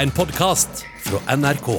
En podkast fra NRK.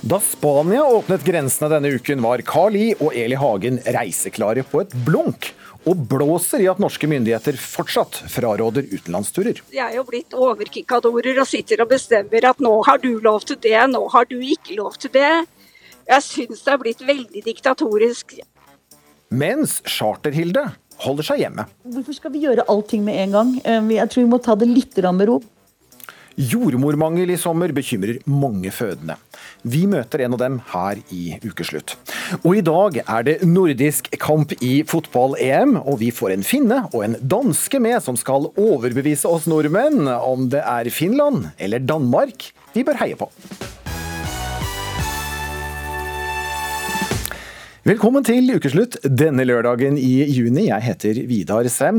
Da Spania åpnet grensene denne uken, var Carl I og Eli Hagen reiseklare på et blunk. Og blåser i at norske myndigheter fortsatt fraråder utenlandsturer. Jeg er jo blitt overkikadorer og sitter og bestemmer at nå har du lov til det, nå har du ikke lov til det. Jeg syns det er blitt veldig diktatorisk. Mens Charter-Hilde holder seg hjemme. Hvorfor skal vi gjøre allting med en gang? Eh, Jeg tror vi må ta det litt med ro. Jordmormangel i sommer bekymrer mange fødende. Vi møter en av dem her i ukeslutt. Og i dag er det nordisk kamp i fotball-EM, og vi får en finne og en danske med som skal overbevise oss nordmenn om det er Finland eller Danmark vi bør heie på. Velkommen til ukeslutt denne lørdagen i juni. Jeg heter Vidar Sem.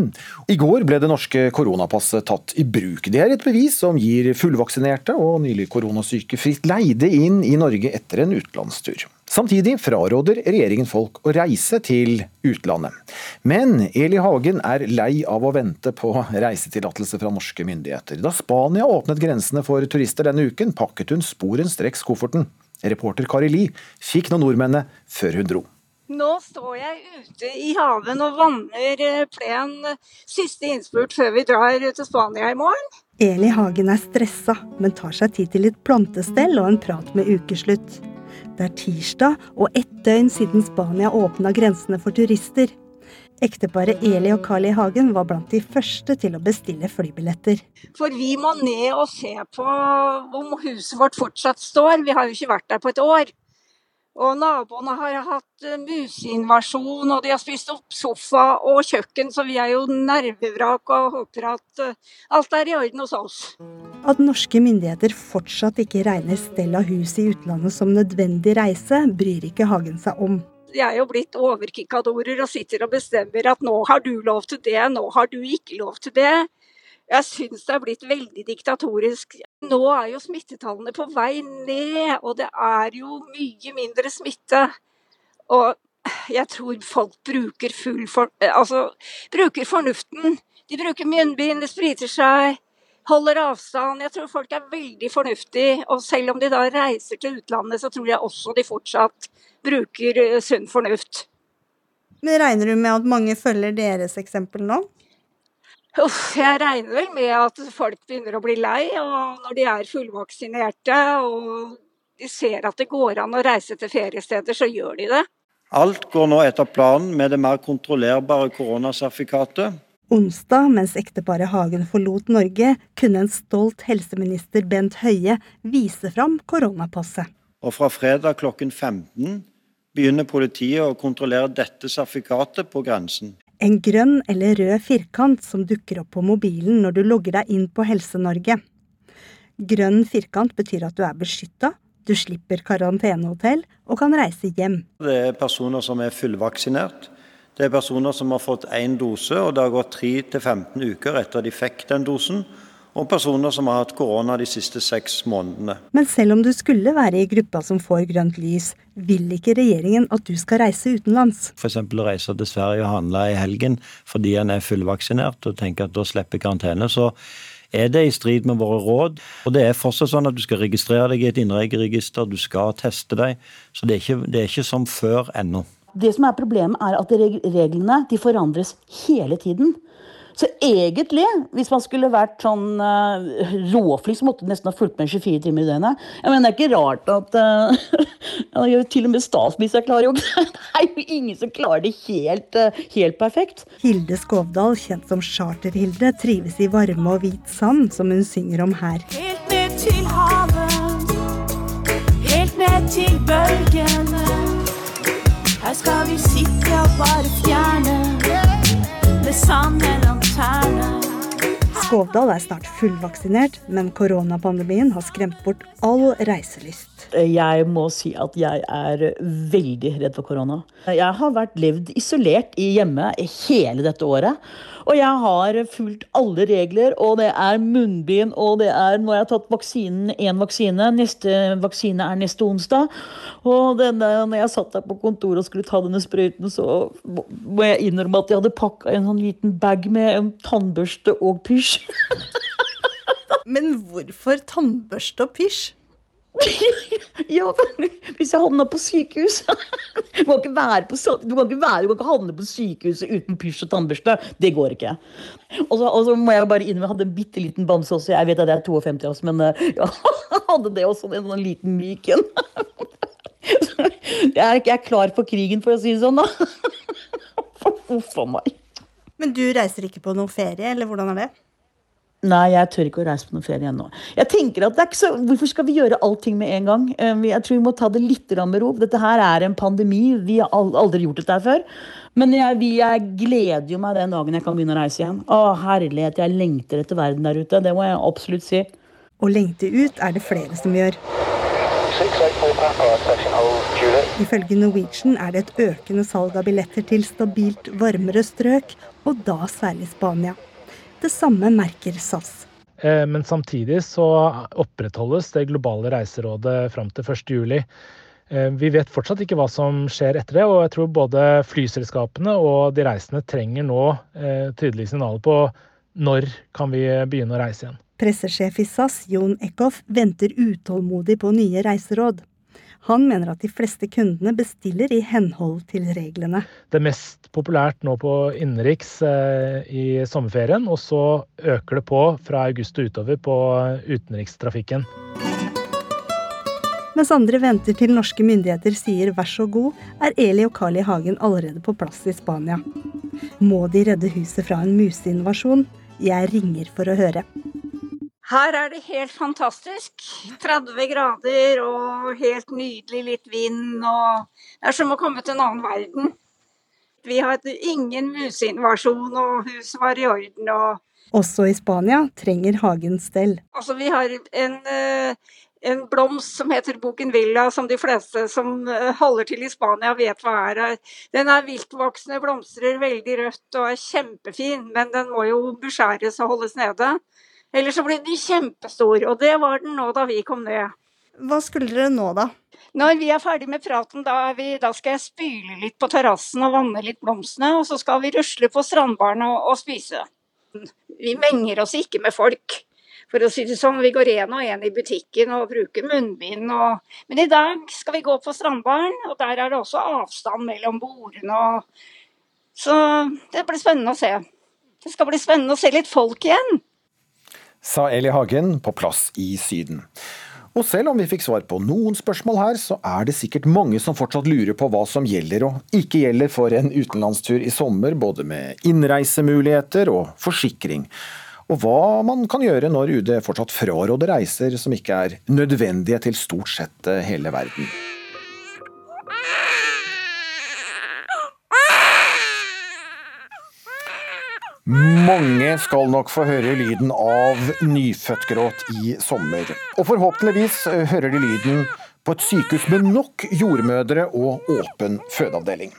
I går ble det norske koronapasset tatt i bruk. Det er et bevis som gir fullvaksinerte og nylig koronasyke fritt leide inn i Norge etter en utenlandstur. Samtidig fraråder regjeringen folk å reise til utlandet. Men Eli Hagen er lei av å vente på reisetillatelse fra norske myndigheter. Da Spania åpnet grensene for turister denne uken, pakket hun sporenstreks kofferten. Reporter Kari Li fikk nå nordmennene før hun dro. Nå står jeg ute i haven og vanner eh, plen siste innspurt før vi drar til Spania i morgen. Eli Hagen er stressa, men tar seg tid til litt plantestell og en prat med ukeslutt. Det er tirsdag og ett døgn siden Spania åpna grensene for turister. Ekteparet Eli og Carl I. Hagen var blant de første til å bestille flybilletter. For vi må ned og se på om huset vårt fortsatt står. Vi har jo ikke vært der på et år. Og naboene har hatt eh, museinvasjon, og de har spist opp sofa og kjøkken, så vi er jo nervevrak og håper at eh, alt er i orden hos oss. At norske myndigheter fortsatt ikke regner stell av hus i utlandet som nødvendig reise, bryr ikke Hagen seg om. Jeg er jo blitt overkikadorer og sitter og bestemmer at nå har du lov til det, nå har du ikke lov til det. Jeg syns det er blitt veldig diktatorisk. Nå er jo smittetallene på vei ned, og det er jo mye mindre smitte. Og jeg tror folk bruker full for, altså, bruker fornuften. De bruker munnbind, de spriter seg, holder avstand. Jeg tror folk er veldig fornuftige. Og selv om de da reiser til utlandet, så tror jeg også de fortsatt bruker eh, sunn fornuft. Men Regner du med at mange følger deres eksempel nå? Uff, jeg regner vel med at folk begynner å bli lei, og når de er fullvaksinerte og de ser at det går an å reise til feriesteder, så gjør de det. Alt går nå etter planen med det mer kontrollerbare koronasertifikatet. Onsdag, mens ekteparet Hagen forlot Norge, kunne en stolt helseminister Bent Høie vise fram koronapasset. Og fra fredag klokken 15 begynner politiet å kontrollere dette sertifikatet på grensen. En grønn eller rød firkant som dukker opp på mobilen når du logger deg inn på Helse-Norge. Grønn firkant betyr at du er beskytta, du slipper karantenehotell og kan reise hjem. Det er personer som er fullvaksinert. Det er personer som har fått én dose, og det har gått 3-15 uker etter de fikk den dosen. Og personer som har hatt korona de siste seks månedene. Men selv om du skulle være i gruppa som får grønt lys, vil ikke regjeringen at du skal reise utenlands. F.eks. reise til Sverige og handle i helgen fordi en er fullvaksinert og tenker at da slipper karantene. Så er det i strid med våre råd. Og det er fortsatt sånn at du skal registrere deg i et innreiseregister, du skal teste deg. Så det er ikke, det er ikke som før ennå. Det som er problemet, er at reglene de forandres hele tiden. Så egentlig, hvis man skulle vært sånn uh, råflink, så måtte du nesten ha fulgt med 24 timer i døgnet. Jeg mener, Det er ikke rart at uh, Til og med statsministeren klarer jo ikke Det er jo ingen som klarer det helt, uh, helt perfekt. Hilde Skovdal, kjent som Charter-Hilde, trives i varme og hvit sand, som hun synger om her. Helt ned til havet, helt ned til bølgene. Her skal vi sitte og bare fjerne det sand mellom. Skovdal er snart fullvaksinert, men koronapandemien har skremt bort all reiselyst. Jeg må si at jeg er veldig redd for korona. Jeg har vært levd isolert i hjemme hele dette året. Og jeg har fulgt alle regler, og det er munnbind, og det er Nå har jeg tatt vaksinen, én vaksine, neste vaksine er neste onsdag. Og denne, når jeg satt der på kontoret og skulle ta denne sprøyten, så må jeg innrømme at jeg hadde pakka en sånn liten bag med en tannbørste og pysj. Men hvorfor tannbørste og pysj? Ja, hvis jeg havna på sykehus Du kan ikke være på, du kan ikke, være, du kan ikke havne på sykehuset uten pysj og tannbørste. Det går ikke. Og så, og så må jeg bare innrømme, jeg hadde en bitte liten bamse også. Jeg vet at jeg er 52, altså, men ja, jeg hadde det også, en sånn liten myk en. Jeg er ikke klar for krigen, for å si det sånn, da. Uff a meg. Men du reiser ikke på noen ferie, eller hvordan er det? Nei, jeg tør ikke å reise på noen ferie ennå. Jeg tenker at det er ikke så, Hvorfor skal vi gjøre allting med en gang? Eh, Jeg tror vi må ta det litt med ro. Dette her er en pandemi. Vi har aldri gjort dette her før. Men jeg, jeg gleder jo meg den dagen jeg kan begynne å reise igjen. Å, herlighet, jeg lengter etter verden der ute. Det må jeg absolutt si. Å lengte ut er det flere som gjør. Ifølge Norwegian er det et økende salg av billetter til stabilt varmere strøk, og da særlig Spania. Det samme merker SAS. Eh, Men samtidig så opprettholdes det globale reiserådet fram til 1.7. Vi vet fortsatt ikke hva som skjer etter det, og jeg tror både flyselskapene og de reisende trenger nå eh, tydelige signaler på når kan vi begynne å reise igjen. Pressesjef i SAS, Jon Eckhoff, venter utålmodig på nye reiseråd. Han mener at de fleste kundene bestiller i henhold til reglene. Det er mest populært nå på innenriks eh, i sommerferien, og så øker det på fra august og utover på utenrikstrafikken. Mens andre venter til norske myndigheter sier vær så god, er Eli og Carl I. Hagen allerede på plass i Spania. Må de redde huset fra en museinvasjon? Jeg ringer for å høre. Her er det helt fantastisk. 30 grader og helt nydelig, litt vind og Det er som å komme til en annen verden. Vi hadde ingen museinvasjon, og huset var i orden. og Også i Spania trenger Hagen stell. Altså, vi har en, eh, en blomst som heter bougainvillea, som de fleste som eh, holder til i Spania vet hva er. Den er viltvoksende, blomstrer veldig rødt og er kjempefin, men den må jo beskjæres og holdes nede. Ellers så ble den kjempestor, og det var den nå da vi kom ned. Hva skulle dere nå, da? Når vi er ferdig med praten, da, vi, da skal jeg spyle litt på terrassen og vanne litt blomstene, og så skal vi rusle på strandbaren og, og spise. Vi menger oss ikke med folk. For å si det sånn, Vi går én og én i butikken og bruker munnbind. Og... Men i dag skal vi gå på strandbaren, og der er det også avstand mellom bordene. Og... Så det blir spennende å se. Det skal bli spennende å se litt folk igjen. Sa Eli Hagen på plass i Syden. Og selv om vi fikk svar på noen spørsmål her, så er det sikkert mange som fortsatt lurer på hva som gjelder og ikke gjelder for en utenlandstur i sommer, både med innreisemuligheter og forsikring. Og hva man kan gjøre når UD fortsatt fraråder reiser som ikke er nødvendige til stort sett eh, hele verden. Mange skal nok få høre lyden av nyfødtgråt i sommer. Og forhåpentligvis eh, hører de lyden på et sykehus med nok jordmødre og åpen fødeavdeling.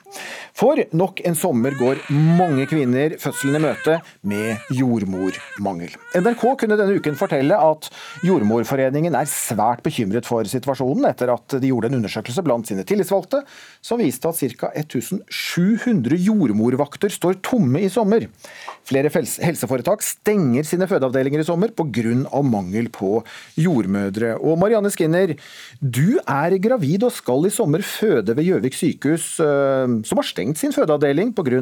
For nok en sommer går mange kvinner fødselen i møte med jordmormangel. NRK kunne denne uken fortelle at Jordmorforeningen er svært bekymret for situasjonen etter at de gjorde en undersøkelse blant sine tillitsvalgte som viste at ca. 1700 jordmorvakter står tomme i sommer. Flere helseforetak stenger sine fødeavdelinger i sommer pga. mangel på jordmødre. Og Marianne Skinner, du er gravid og skal i sommer føde ved Gjøvik sykehus, eh, som har stengt sin fødeavdeling pga.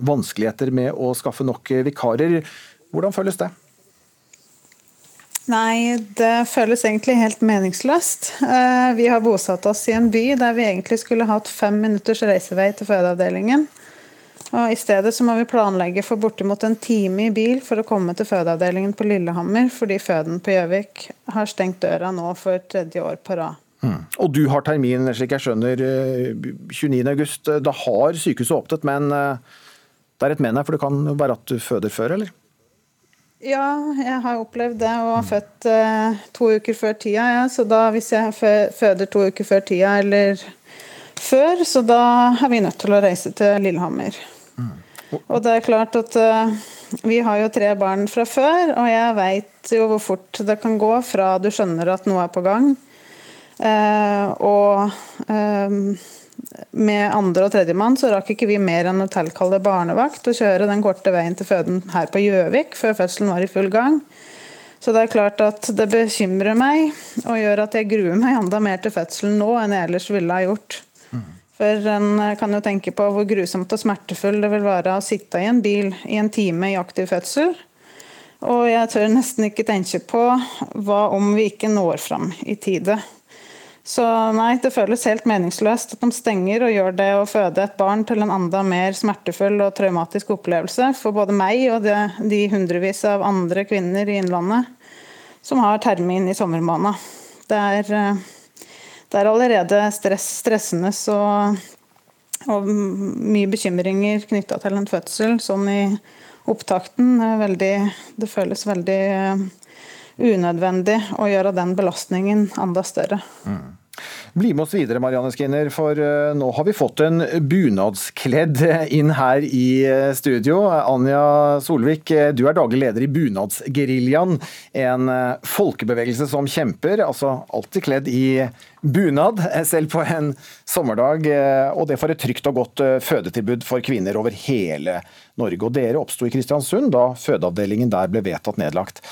vanskeligheter med å skaffe nok vikarer. Hvordan føles det? Nei, det føles egentlig helt meningsløst. Eh, Vi har bosatt oss i en by der vi egentlig skulle hatt fem minutters reisevei til fødeavdelingen. Og I stedet så må vi planlegge for bortimot en time i bil for å komme til fødeavdelingen på Lillehammer, fordi føden på Gjøvik har stengt døra nå for tredje år på rad. Og du har termin, slik jeg skjønner, eh, 29. august. Da har sykehuset åpnet, men eh, det er et men her, for det kan være at du føder før, eller? Ja, jeg har opplevd det og har født eh, to uker før tida. Ja. Så da, hvis jeg føder to uker før tida eller før, så da er vi nødt til å reise til Lillehammer. Og det er klart at eh, vi har jo tre barn fra før, og jeg veit jo hvor fort det kan gå fra du skjønner at noe er på gang, eh, og eh, med andre og tredjemann så rakk ikke vi mer enn å tilkalle barnevakt og kjøre den korte veien til føden her på Gjøvik før fødselen var i full gang. Så det er klart at det bekymrer meg og gjør at jeg gruer meg enda mer til fødselen nå enn jeg ellers ville ha gjort. For en kan jo tenke på hvor grusomt og smertefull det vil være å sitte i en bil i en time i aktiv fødsel. Og jeg tør nesten ikke tenke på hva om vi ikke når fram i tide. Så nei, det føles helt meningsløst at de stenger og gjør det å føde et barn til en enda mer smertefull og traumatisk opplevelse for både meg og de, de hundrevis av andre kvinner i Innlandet som har termin i sommermåneden. Det eh, det er allerede stress, stressende og, og mye bekymringer knytta til en fødsel sånn i opptakten. Veldig, det føles veldig eh, unødvendig å gjøre den belastningen enda større. Bli med oss videre, Marianne Skinner, for eh, nå har vi fått en bunadskledd inn her i eh, studio. Anja Solvik, eh, du er daglig leder i Bunadsgeriljaen, en folkebevegelse som kjemper, altså alltid kledd i bunad, selv på en sommerdag, og det for et trygt og godt fødetilbud for kvinner over hele Norge. Og dere oppsto i Kristiansund da fødeavdelingen der ble vedtatt nedlagt.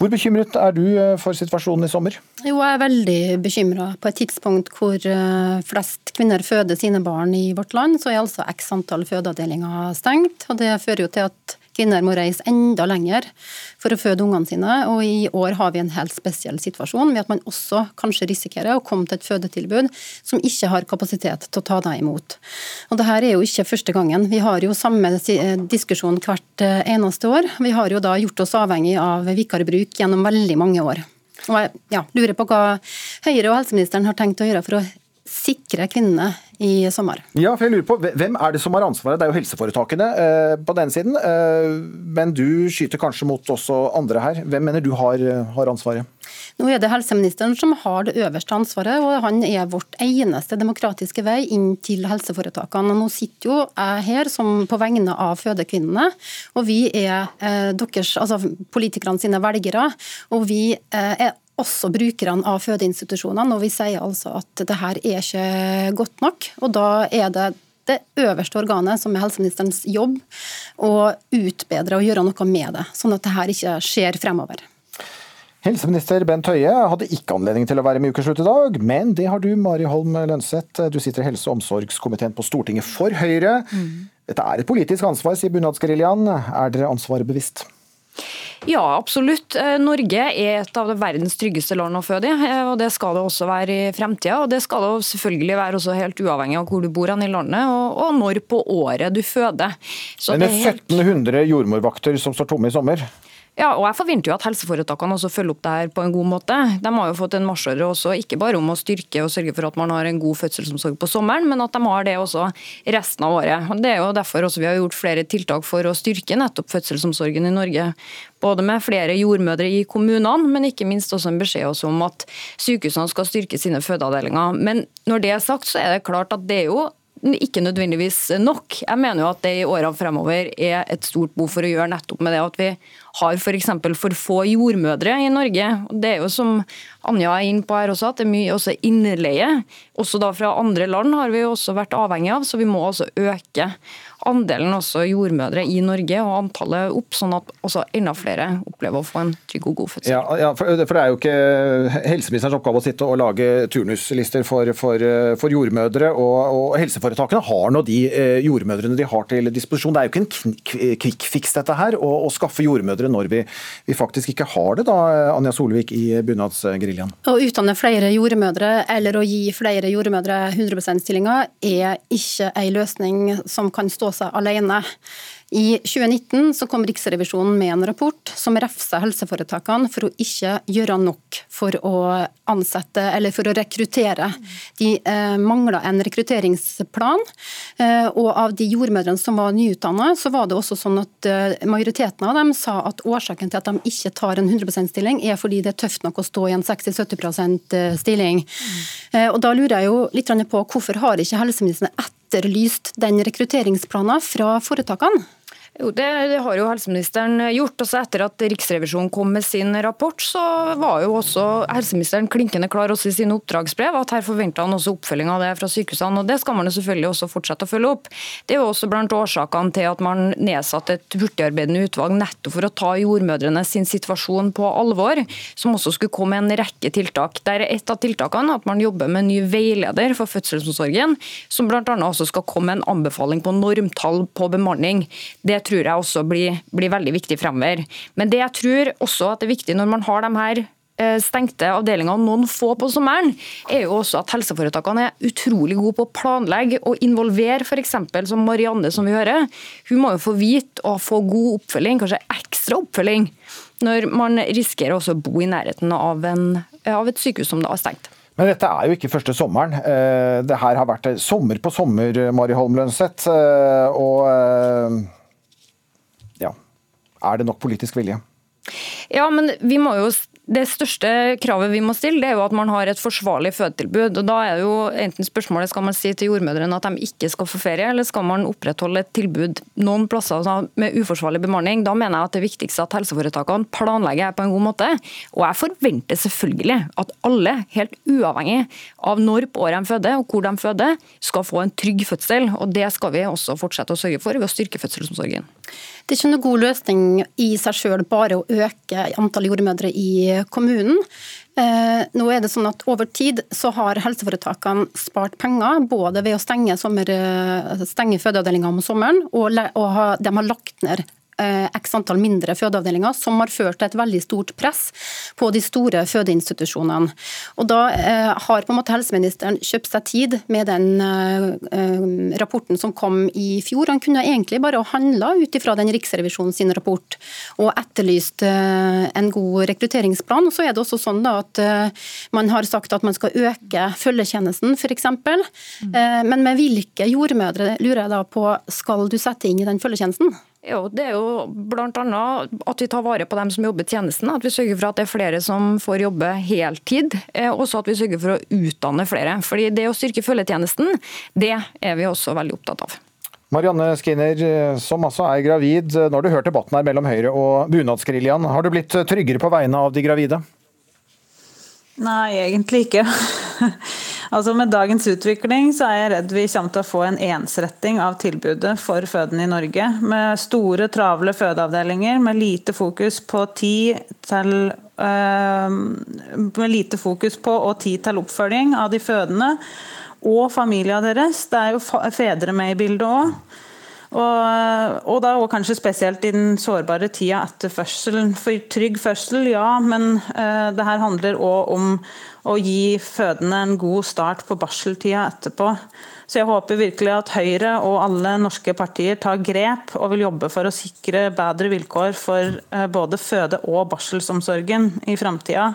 Hvor bekymret er du eh, for situasjonen i sommer? Jo, jeg er veldig bekymra. På et tidspunkt hvor eh, flest kvinner føder sine barn i vårt land, så er altså x antall fødeavdelinger stengt. og Det fører jo til at kvinner må reise enda lenger for å føde ungene sine. Og i år har vi en helt spesiell situasjon ved at man også kanskje risikerer å komme til et fødetilbud som ikke har kapasitet til å ta deg imot. Og det her er jo ikke første gangen. Vi har jo samme eh, diskusjon hvert eh, eneste år. Vi har jo da gjort oss avhengig av vikarbruk gjennom veldig mange år. Og jeg ja, lurer på hva Høyre og helseministeren har tenkt å gjøre for å sikre kvinnene i sommer. Ja, for jeg lurer på, Hvem er det som har ansvaret? Det er jo helseforetakene eh, på den siden. Eh, men du skyter kanskje mot også andre her. Hvem mener du har, har ansvaret? Nå er det helseministeren som har det øverste ansvaret, og han er vårt eneste demokratiske vei inn til helseforetakene. Nå sitter jo jeg her som på vegne av fødekvinnene, og vi er eh, deres, altså politikerne sine velgere. Og vi eh, er også brukerne av fødeinstitusjonene, og vi sier altså at det her er ikke godt nok. Og da er det det øverste organet, som er helseministerens jobb, å utbedre og gjøre noe med det, sånn at det her ikke skjer fremover. Helseminister Bent Høie hadde ikke anledning til å være med i Ukeslutt i dag, men det har du, Mari Holm Lønseth. Du sitter i helse- og omsorgskomiteen på Stortinget for Høyre. Dette er et politisk ansvar, sier Bunadsgeriljaen. Er dere ansvaret bevisst? Ja, absolutt. Eh, Norge er et av verdens tryggeste land å føde i, eh, og det skal det også være i fremtida. Og det skal det selvfølgelig være også helt uavhengig av hvor du bor i landet, og, og når på året du føder. Så Men det er helt- 1700 jordmorvakter som står tomme i sommer. Ja, og jeg forventer jo at helseforetakene også følger opp det her på en god måte. De har jo fått en marsjordre ikke bare om å styrke og sørge for at man har en god fødselsomsorg på sommeren, men at de har det også resten av året. Og Det er jo derfor vi har gjort flere tiltak for å styrke nettopp fødselsomsorgen i Norge. Både med flere jordmødre i kommunene, men ikke minst også en beskjed om at sykehusene skal styrke sine fødeavdelinger. Men når det er sagt, så er det klart at det er jo ikke nødvendigvis nok. Jeg mener jo at det i årene fremover er et stort behov for å gjøre nettopp med det at vi har f.eks. For, for få jordmødre i Norge. Det er jo som Anja er inne på her også, at det er mye også innleie. Også da fra andre land har vi jo også vært avhengig av, så vi må også øke andelen også jordmødre i Norge og antallet opp, sånn at også enda flere opplever å få en trygg og god fødsel. Ja, ja for, for det er jo ikke helseministerens oppgave å sitte og lage turnuslister for, for, for jordmødre, og, og helseforetakene har nå de jordmødrene de har til disposisjon. Det er jo ikke en kvikkfiks dette her, å, å skaffe jordmødre når vi, vi faktisk ikke har det, da, Anja Solvik i Bunadsgeriljaen. Å utdanne flere jordmødre eller å gi flere jordmødre 100 %-stillinger er ikke en løsning som kan stå seg alene. I 2019 så kom Riksrevisjonen med en rapport som refsa helseforetakene for å ikke gjøre nok for å ansette eller for å rekruttere. De eh, mangla en rekrutteringsplan, eh, og av de jordmødrene som var nyutdanna, så var det også sånn at eh, majoriteten av dem sa at årsaken til at de ikke tar en 100 %-stilling, er fordi det er tøft nok å stå i en 60-70% stilling. Eh, og Da lurer jeg jo litt på hvorfor har ikke helseministeren etterlyst den rekrutteringsplanen fra foretakene? Jo, det, det, har jo helseministeren gjort. Også etter at Riksrevisjonen kom med sin rapport, så var jo også helseministeren klinkende klar også i sine oppdragsbrev at her forventa han også oppfølging av det fra sykehusene. og Det skal man jo selvfølgelig også fortsette å følge opp. Det er jo også blant årsakene til at man nedsatte et hurtigarbeidende utvalg nettopp for å ta jordmødrene sin situasjon på alvor, som også skulle komme med en rekke tiltak. Der er et av tiltakene at man jobber med en ny veileder for fødselsomsorgen, som bl.a. også skal komme med en anbefaling på normtall på bemanning. Det tror jeg også blir, blir veldig viktig fremover. Men det jeg tror også at det er viktig når man har de her eh, stengte avdelingene noen få på sommeren, er jo også at helseforetakene er utrolig gode på å planlegge og involvere f.eks. som Marianne, som vi hører. Hun må jo få vite og få god oppfølging, kanskje ekstra oppfølging, når man risikerer også å bo i nærheten av, en, av et sykehus som da er stengt. Men dette er jo ikke første sommeren. Eh, det her har vært sommer på sommer, Mari Holm Lønseth. Eh, og er det nok politisk vilje? Ja, men vi må jo det største kravet vi må stille, det er jo at man har et forsvarlig fødetilbud. og Da er jo enten spørsmålet skal man si til jordmødrene at de ikke skal få ferie, eller skal man opprettholde et tilbud noen plasser med uforsvarlig bemanning. Da mener jeg at det viktigste at helseforetakene planlegger på en god måte. Og jeg forventer selvfølgelig at alle, helt uavhengig av når på året de føder og hvor de føder, skal få en trygg fødsel. og Det skal vi også fortsette å sørge for ved å styrke fødselsomsorgen. Det er ikke noen god løsning i seg sjøl bare å øke antall jordmødre i kommunen. Eh, nå er det sånn at Over tid så har helseforetakene spart penger, både ved å stenge, sommer, eh, stenge fødeavdelinga om sommeren, og, og de har lagt ned x antall mindre fødeavdelinger, som har ført til et veldig stort press på de store fødeinstitusjonene. Og Da eh, har på en måte helseministeren kjøpt seg tid med den eh, rapporten som kom i fjor. Han kunne egentlig bare handla ut ifra den Riksrevisjonen sin rapport og etterlyst en god rekrutteringsplan. Og så er det også sånn da at Man har sagt at man skal øke følgetjenesten, f.eks. Mm. Men med hvilke jordmødre lurer jeg da på skal du sette inn i den følgetjenesten? Jo, det er jo bl.a. at vi tar vare på dem som jobber i tjenesten. At vi sørger for at det er flere som får jobbe heltid. Og så at vi sørger for å utdanne flere. Fordi Det å styrke følgetjenesten, det er vi også veldig opptatt av. Marianne Skinner, som altså er gravid. Nå har du hørt debatten her mellom Høyre og bunadsgeriljaen. Har du blitt tryggere på vegne av de gravide? Nei, egentlig ikke. altså Med dagens utvikling så er jeg redd vi kommer til å få en ensretting av tilbudet for fødende i Norge. Med store, travle fødeavdelinger med lite fokus på tid til øh, Med lite fokus på og tid til oppfølging av de fødende og familien deres. Det er jo fedre med i bildet òg. Og, og, da, og kanskje spesielt i den sårbare tida etter fødselen. For trygg fødsel, ja, men uh, det her handler òg om å gi fødende en god start på barseltida etterpå. Så jeg håper virkelig at Høyre og alle norske partier tar grep og vil jobbe for å sikre bedre vilkår for uh, både føde- og barselsomsorgen i framtida.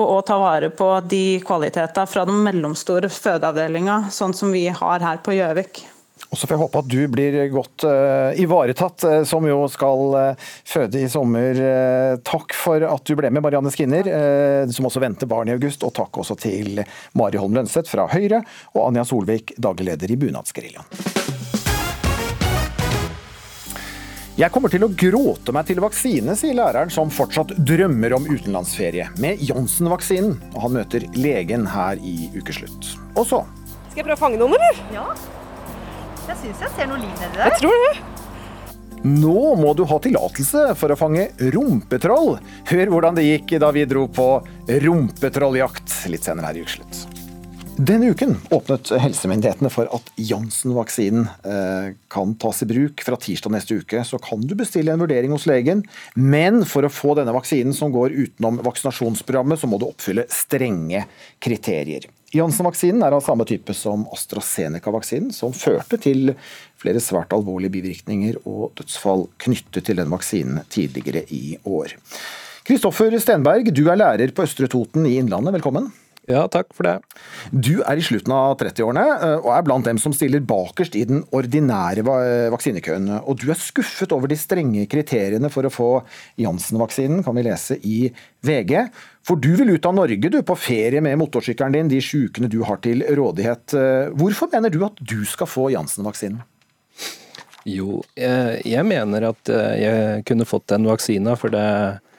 Og òg ta vare på de kvalitetene fra de mellomstore fødeavdelingene, sånn som vi har her på Gjøvik. Og så får jeg håpe at du blir godt uh, ivaretatt, uh, som jo skal uh, føde i sommer. takk for at du ble med, Marianne Skinner, som også venter barn i august. Og takk også til Mari Holm Lønseth fra Høyre, og Anja Solvik, daglig leder i Bunadsgeriljaen. Jeg kommer til å gråte meg til vaksine, sier læreren som fortsatt drømmer om utenlandsferie med Janssen-vaksinen. Og han møter legen her i ukeslutt. Og så Skal jeg prøve å fange noen, eller? Ja. Jeg syns jeg ser noe liv nedi der. Jeg tror det. Nå må du ha tillatelse for å fange rumpetroll. Hør hvordan det gikk da vi dro på rumpetrolljakt litt senere her i Ukeslutt. Denne uken åpnet helsemyndighetene for at Janssen-vaksinen eh, kan tas i bruk. Fra tirsdag neste uke så kan du bestille en vurdering hos legen, men for å få denne vaksinen som går utenom vaksinasjonsprogrammet, så må du oppfylle strenge kriterier. Janssen-vaksinen er av samme type som AstraZeneca-vaksinen, som førte til flere svært alvorlige bivirkninger og dødsfall knyttet til den vaksinen tidligere i år. Kristoffer Stenberg, du er lærer på Østre Toten i Innlandet. Velkommen. Ja, takk for det. Du er i slutten av 30-årene eh, og er blant dem som stiller bakerst i den ordinære vaksinekøen. Og du er skuffet over de strenge kriteriene for å få Janssen-vaksinen, kan vi lese i VG. For du vil ut av Norge, du, på ferie med motorsykkelen din, de sjukene du har til rådighet. Eh, hvorfor mener du at du skal få Janssen-vaksinen? Jo, jeg, mener at eh, jeg kunne fått den vaksina, for det Eh,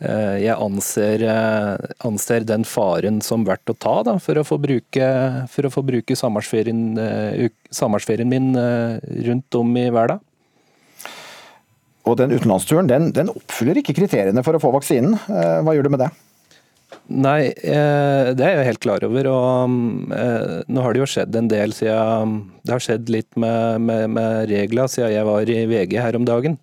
jeg anser, eh, anser, den faren som verdt å ta da, for å få bruke, for å få bruke sommerferien, eh, sommerferien min rundt om i verden. Og den utenlandsturen den, den, oppfyller ikke kriteriene for å få vaksinen. Hva gjør du med det? Nei, det er jeg helt klar over. og Nå har det jo skjedd en del siden Det har skjedd litt med, med, med regler siden jeg var i VG her om dagen.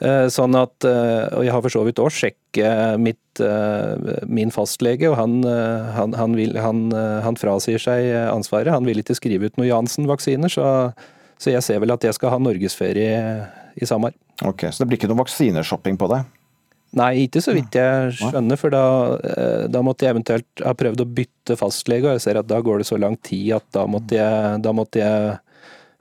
Eh, sånn at, eh, og Jeg har for så vidt òg mitt, eh, min fastlege, og han, han, han, vil, han, frasier seg ansvaret. Han vil ikke skrive ut noe Janssen-vaksiner, så, så, jeg ser vel at jeg skal ha norgesferie i sommer. Ok, Så det blir ikke noe vaksineshopping på deg? Nei, ikke så vidt jeg skjønner, for da, da, måtte jeg eventuelt ha prøvd å bytte fastlege, og jeg ser at da går det så lang tid at da måtte jeg, da måtte jeg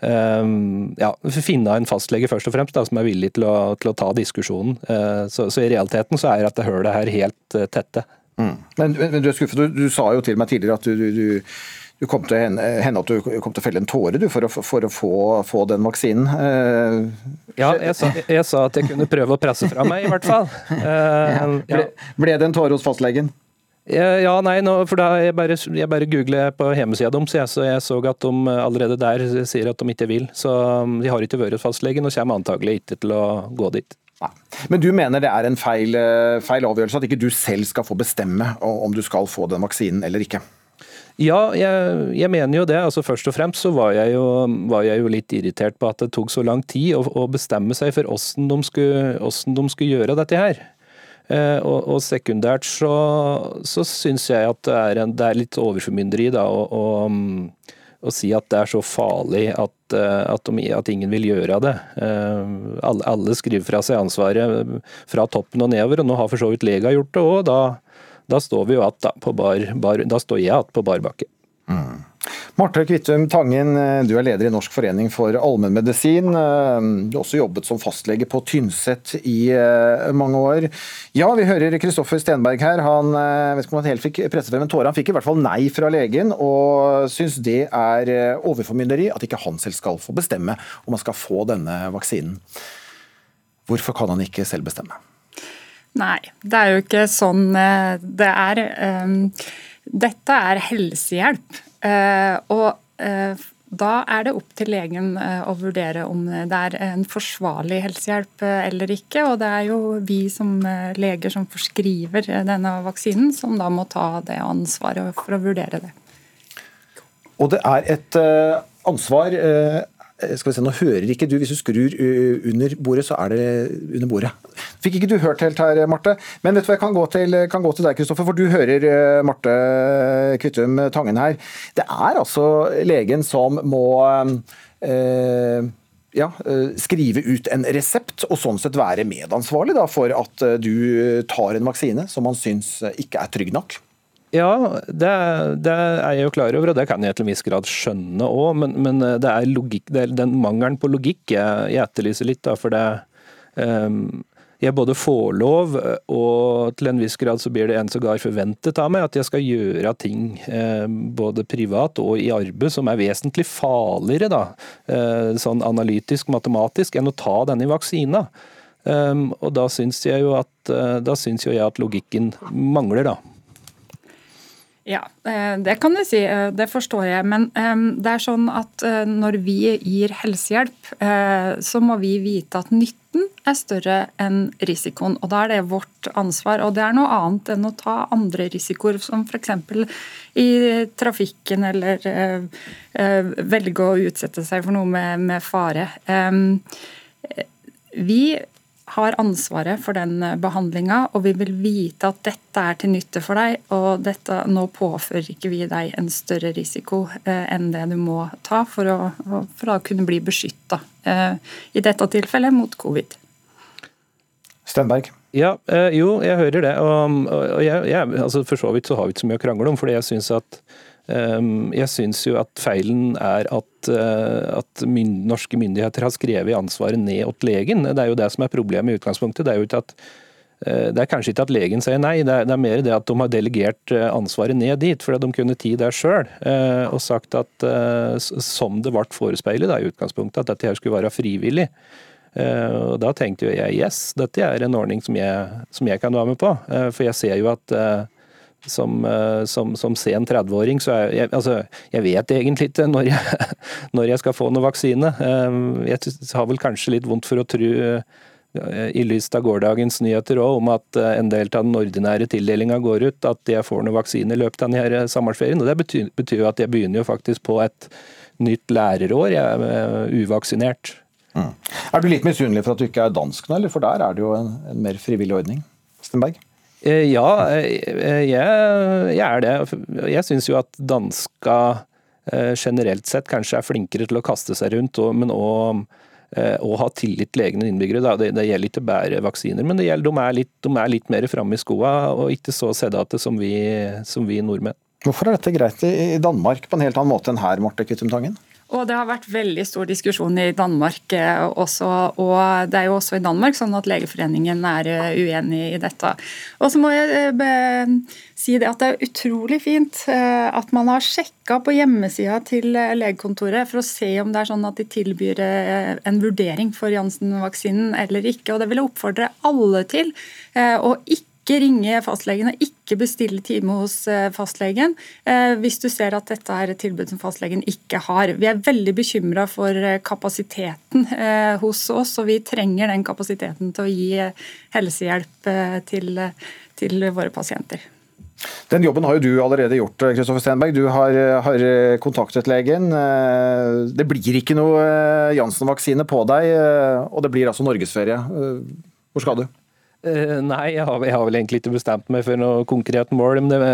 ja, finne en fastlege først og fremst da, som er villig til å, til å ta diskusjonen. Eh, så, så, i realiteten så er dette hølet her helt eh, tette. Mm. Men, men, du er skuffet. Du, du, sa jo til meg tidligere at du, du, du kom til hende at du kom til å felle en tåre for å, for å få, få, den vaksinen. Uh, ja, jeg sa, jeg sa, at jeg kunne prøve å presse fra meg, i hvert fall. Uh, ja. ble, ble, det en tåre hos fastlegen? Ja, nei, nå, for da jeg bare, jeg bare googler på hjemmesida deres, så jeg så at de allerede der sier at de ikke vil. Så um, de har ikke vært hos fastlegen og kommer antagelig ikke til å gå dit. Nei. Men du mener det er en feil, eh, feil avgjørelse, at ikke du selv skal få bestemme om du skal få den vaksinen eller ikke? Ja, jeg, jeg, mener jo det. Altså Først og fremst så var jeg, jo, var jeg jo litt irritert på at det tok så lang tid å, å bestemme seg for hvordan de, skulle, hvordan de skulle gjøre dette her. Eh, og, og sekundært så, så syns jeg at det er, en, det er litt overformynderi da, å, å, mm, si at det er så farlig at, eh, at, de, at ingen vil gjøre det. Eh, alle, alle, skriver fra seg ansvaret fra toppen og nedover, og nå har for så vidt lega gjort det òg. Da, da, står vi jo at på bar, bar, da står jeg på bar bakke. Mm. Marte Kvittum Tangen, eh, du er leder i Norsk forening for allmennmedisin. Eh, du har også jobbet som fastlege på Tynset i eh, mange år. Ja, vi hører Kristoffer Stenberg her. Han vet ikke om han helt fikk presset frem en tåre. Han fikk i hvert fall nei fra legen, og syns det er overformynderi at ikke han selv skal få bestemme om han skal få denne vaksinen. Hvorfor kan han ikke selv bestemme? Nei, det er jo ikke sånn det er. Dette er helsehjelp. Eh, og eh, da er det opp til legen eh, å vurdere om det er en forsvarlig helsehjelp eller ikke. Og det er jo vi som leger som forskriver denne vaksinen, som da må ta det ansvaret for å vurdere det. Og det er et ansvar skal vi se, Nå hører ikke du. Hvis du skrur under bordet, så er det under bordet. Fikk ikke du hørt helt her, Marte. Men vet du hva, jeg kan gå til, kan gå til deg, Kristoffer. For du hører eh, Marte Kvittum Tangen her. Det er altså legen som må eh, ja, skrive ut en resept, og sånn sett være medansvarlig da, for at du tar en vaksine som man syns ikke er trygg nok. Ja, det, det, er jeg jo klar over, og det kan jeg til en viss grad skjønne òg. Men, men, det er, logikk, det er den mangelen på logikk jeg, jeg etterlyser litt. Da, for det um, jeg både får lov, og til en viss grad så blir det en sågar forventet av meg at jeg skal gjøre ting eh, både privat og i arbeid som er vesentlig farligere, da, eh, sånn analytisk, matematisk, enn å ta denne vaksina. Um, og da syns jeg jo at, da syns jo jeg at logikken mangler, da. Ja, eh, det kan du si. Eh, det forstår jeg. Men eh, det er sånn at når vi gir helsehjelp, så må vi vite at nytten er større enn risikoen. Og da er det vårt ansvar. Og det er noe annet enn å ta andre risikoer, som f.eks. i trafikken eller velge å utsette seg for noe med, med fare. Vi har ansvaret for den behandlinga, og vi vil vite at dette er til nytte for deg, og dette, nå påfører ikke vi deg en større risiko eh, enn det du må ta for å, for å kunne bli beskytta, eh, i dette tilfellet mot covid. Stenberg? Ja, eh, jo, jeg hører det. Og, og jeg, jeg, altså for så vidt så har vi ikke så mye å krangle om, fordi jeg syns at jeg syns jo at feilen er at, uh, at mynd, norske myndigheter har skrevet ansvaret ned til legen. Det er jo det som er problemet i utgangspunktet. Det er jo ikke at uh, det er kanskje ikke at legen sier nei, det er, det er mer det at de har delegert uh, ansvaret ned dit, fordi de kunne tid der sjøl. Og sagt at som det ble forespeilet i utgangspunktet, at dette her skulle være frivillig. Eh, og Da tenkte jeg yes, dette er en ordning som jeg, som jeg kan være med på. Eh, for jeg ser jo at eh, som, som, som sen 30-åring, så jeg, jeg, altså, jeg vet egentlig ikke når jeg, når jeg skal få noen vaksine. Jeg har vel kanskje litt vondt for å tro i lys av gårsdagens nyheter òg, om at en del av den ordinære tildelinga går ut, at jeg får noen vaksine i løpet av denne sommerferien. Og Det betyr, betyr at jeg begynner jo faktisk på et nytt lærerår. Jeg er uvaksinert. Mm. Er du litt misunnelig for at du ikke er dansk nå, eller for der er det jo en, en mer frivillig ordning? Stenberg? Eh, ja, eh, jeg, jeg er det. Jeg syns jo at danska eh, generelt sett kanskje er flinkere til å kaste seg rundt, men òg ha tillit til egne innbyggere. Det, det, gjelder ikke bare vaksiner, men gjelder, de, er litt, de er litt mer framme i skoa og ikke så seddate som som vi nordmenn. Hvorfor er dette greit i Danmark på en helt annen måte enn her, Marte Kvittum Tangen? Og Det har vært veldig stor diskusjon i Danmark eh, også. og Det er jo også i Danmark sånn at Legeforeningen er eh, uenig i dette. Og så må jeg eh, si det at det er utrolig fint at man har sjekka på hjemmesida til legekontoret for å se om det er sånn at de tilbyr en vurdering for Janssen-vaksinen eller ikke. og Det vil jeg oppfordre alle til. å ikke ikke ringe fastlegen og ikke bestille time hos eh, fastlegen eh, hvis du ser at dette er et tilbud som fastlegen ikke har. Vi er veldig bekymra for eh, kapasiteten hos oss, og vi trenger den kapasiteten til å gi helsehjelp til, til våre pasienter. Den jobben har jo du allerede gjort, Kristoffer Stenberg. Du har, har, kontaktet legen. Det blir ikke noe Janssen-vaksine på deg, og det blir altså norgesferie. Hvor skal du? Uh, nei, jeg har, jeg har, vel egentlig ikke bestemt meg for noe konkret mål. Men det,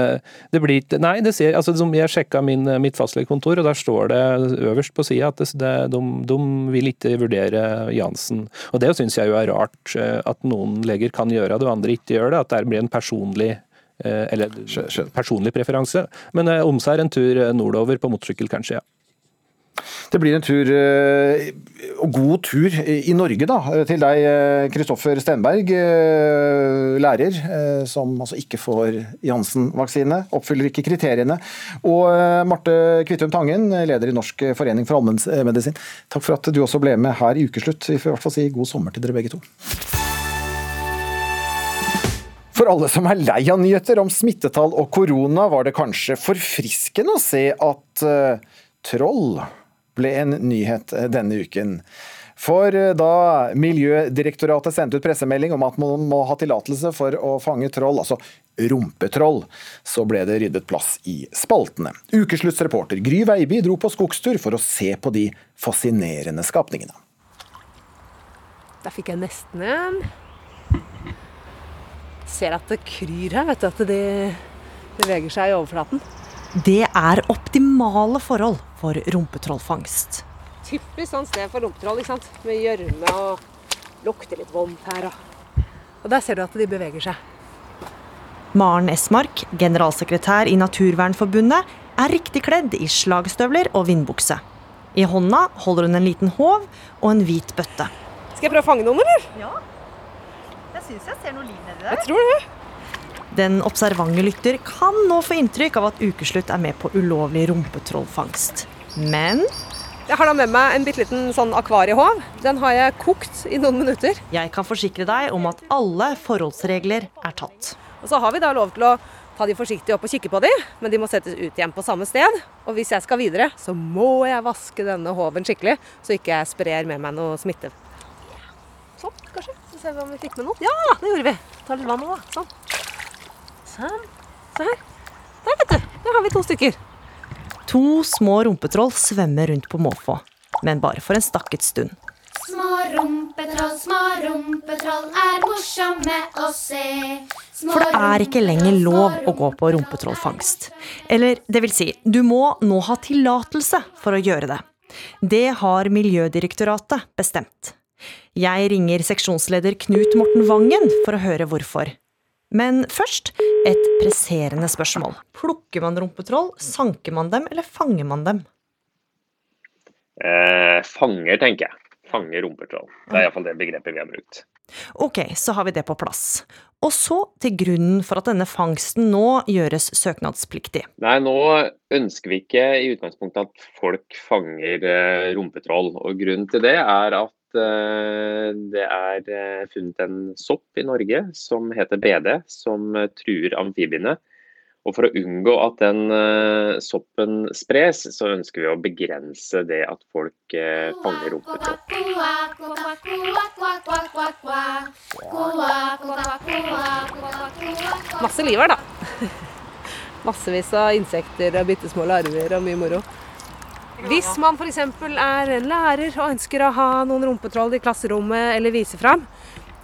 det blir ikke Nei, det ser, altså, jeg sjekka min, mitt fastlegekontor, og der står det øverst på sida at det, de, de, vil ikke vurdere Jansen. Og det syns jeg jo er rart, eh, at noen leger kan gjøre det, og andre ikke gjør det. At det blir en personlig uh, eller personlig preferanse. Men om seg en tur nordover på motorsykkel, kanskje, ja. Det blir en tur, eh, og god tur i Norge da, til deg, Kristoffer Stenberg, eh, lærer, eh, som altså ikke får Janssen-vaksine, oppfyller ikke kriteriene. Og Marte Kvittum Tangen, leder i Norsk forening for allmennmedisin. Takk for at du også ble med her i Ukeslutt. Vi får i hvert fall si god sommer til dere begge to. For alle som er lei av nyheter om smittetall og korona, var det kanskje forfriskende å se at uh, troll ble en nyhet eh, denne uken. For eh, da Miljødirektoratet sendte ut pressemelding om at man må ha tillatelse for å fange troll, altså rumpetroll, så ble det ryddet plass i spaltene. Ukesluttsreporter Gry Veiby dro på skogstur for å se på de fascinerende skapningene. Der fikk jeg nesten en. Ser at det kryr her, vet du. At de beveger seg i overflaten. Det er optimale forhold for rumpetrollfangst. Typisk sånn sted for rumpetroll, ikke sant? med gjørme og lukter litt vondt her. Og... og der ser du at de beveger seg. Maren Esmark, generalsekretær i Naturvernforbundet, er riktig kledd i slagstøvler og vindbukse. I hånda holder hun en liten håv og en hvit bøtte. Skal jeg prøve å fange noen, eller? Ja. Jeg syns jeg ser noe liv nedi der. Jeg tror det. Den observante lytter kan nå få inntrykk av at Ukeslutt er med på ulovlig rumpetrollfangst. Men Jeg har da med meg en bitte liten sånn akvariehåv. Den har jeg kokt i noen minutter. Jeg kan forsikre deg om at alle forholdsregler er tatt. Og så har vi da lov til å ta de forsiktig opp og kikke på de, men de må settes ut igjen på samme sted. Og hvis jeg skal videre, så må jeg vaske denne håven skikkelig, så ikke jeg sprer med meg noe smitte. Sånn, kanskje. Så ser vi om vi fikk med noe. Ja, det gjorde vi. Ta litt vann nå, da. Sånn. Sånn. Se her. Der, vet du. Der har vi to stykker. To små rumpetroll svømmer rundt på måfå, men bare for en stakket stund. Små rumpetroll små rumpetroll er morsomme å se. Små For det er ikke lenger lov å gå på rumpetrollfangst. Eller det vil si, du må nå ha tillatelse for å gjøre det. Det har Miljødirektoratet bestemt. Jeg ringer seksjonsleder Knut Morten Vangen for å høre hvorfor. Men først et presserende spørsmål. Plukker man rumpetroll, sanker man dem, eller fanger man dem? Eh, fanger, tenker jeg. Fanger rumpetroll. Det er iallfall det begrepet vi har brukt. Ok, så har vi det på plass. Og så til grunnen for at denne fangsten nå gjøres søknadspliktig. Nei, nå ønsker vi ikke i utgangspunktet at folk fanger eh, rumpetroll. Og grunnen til det er at eh, det er eh, funnet en sopp i Norge som heter BD, som truer amfibiene. Og For å unngå at den eh, soppen spres, så ønsker vi å begrense det at folk fanger rumpetroll. Masse liv her, da. Massevis av insekter og bitte små larver og mye moro. Hvis man f.eks. er en lærer og ønsker å ha noen rumpetroll i klasserommet eller vise fram,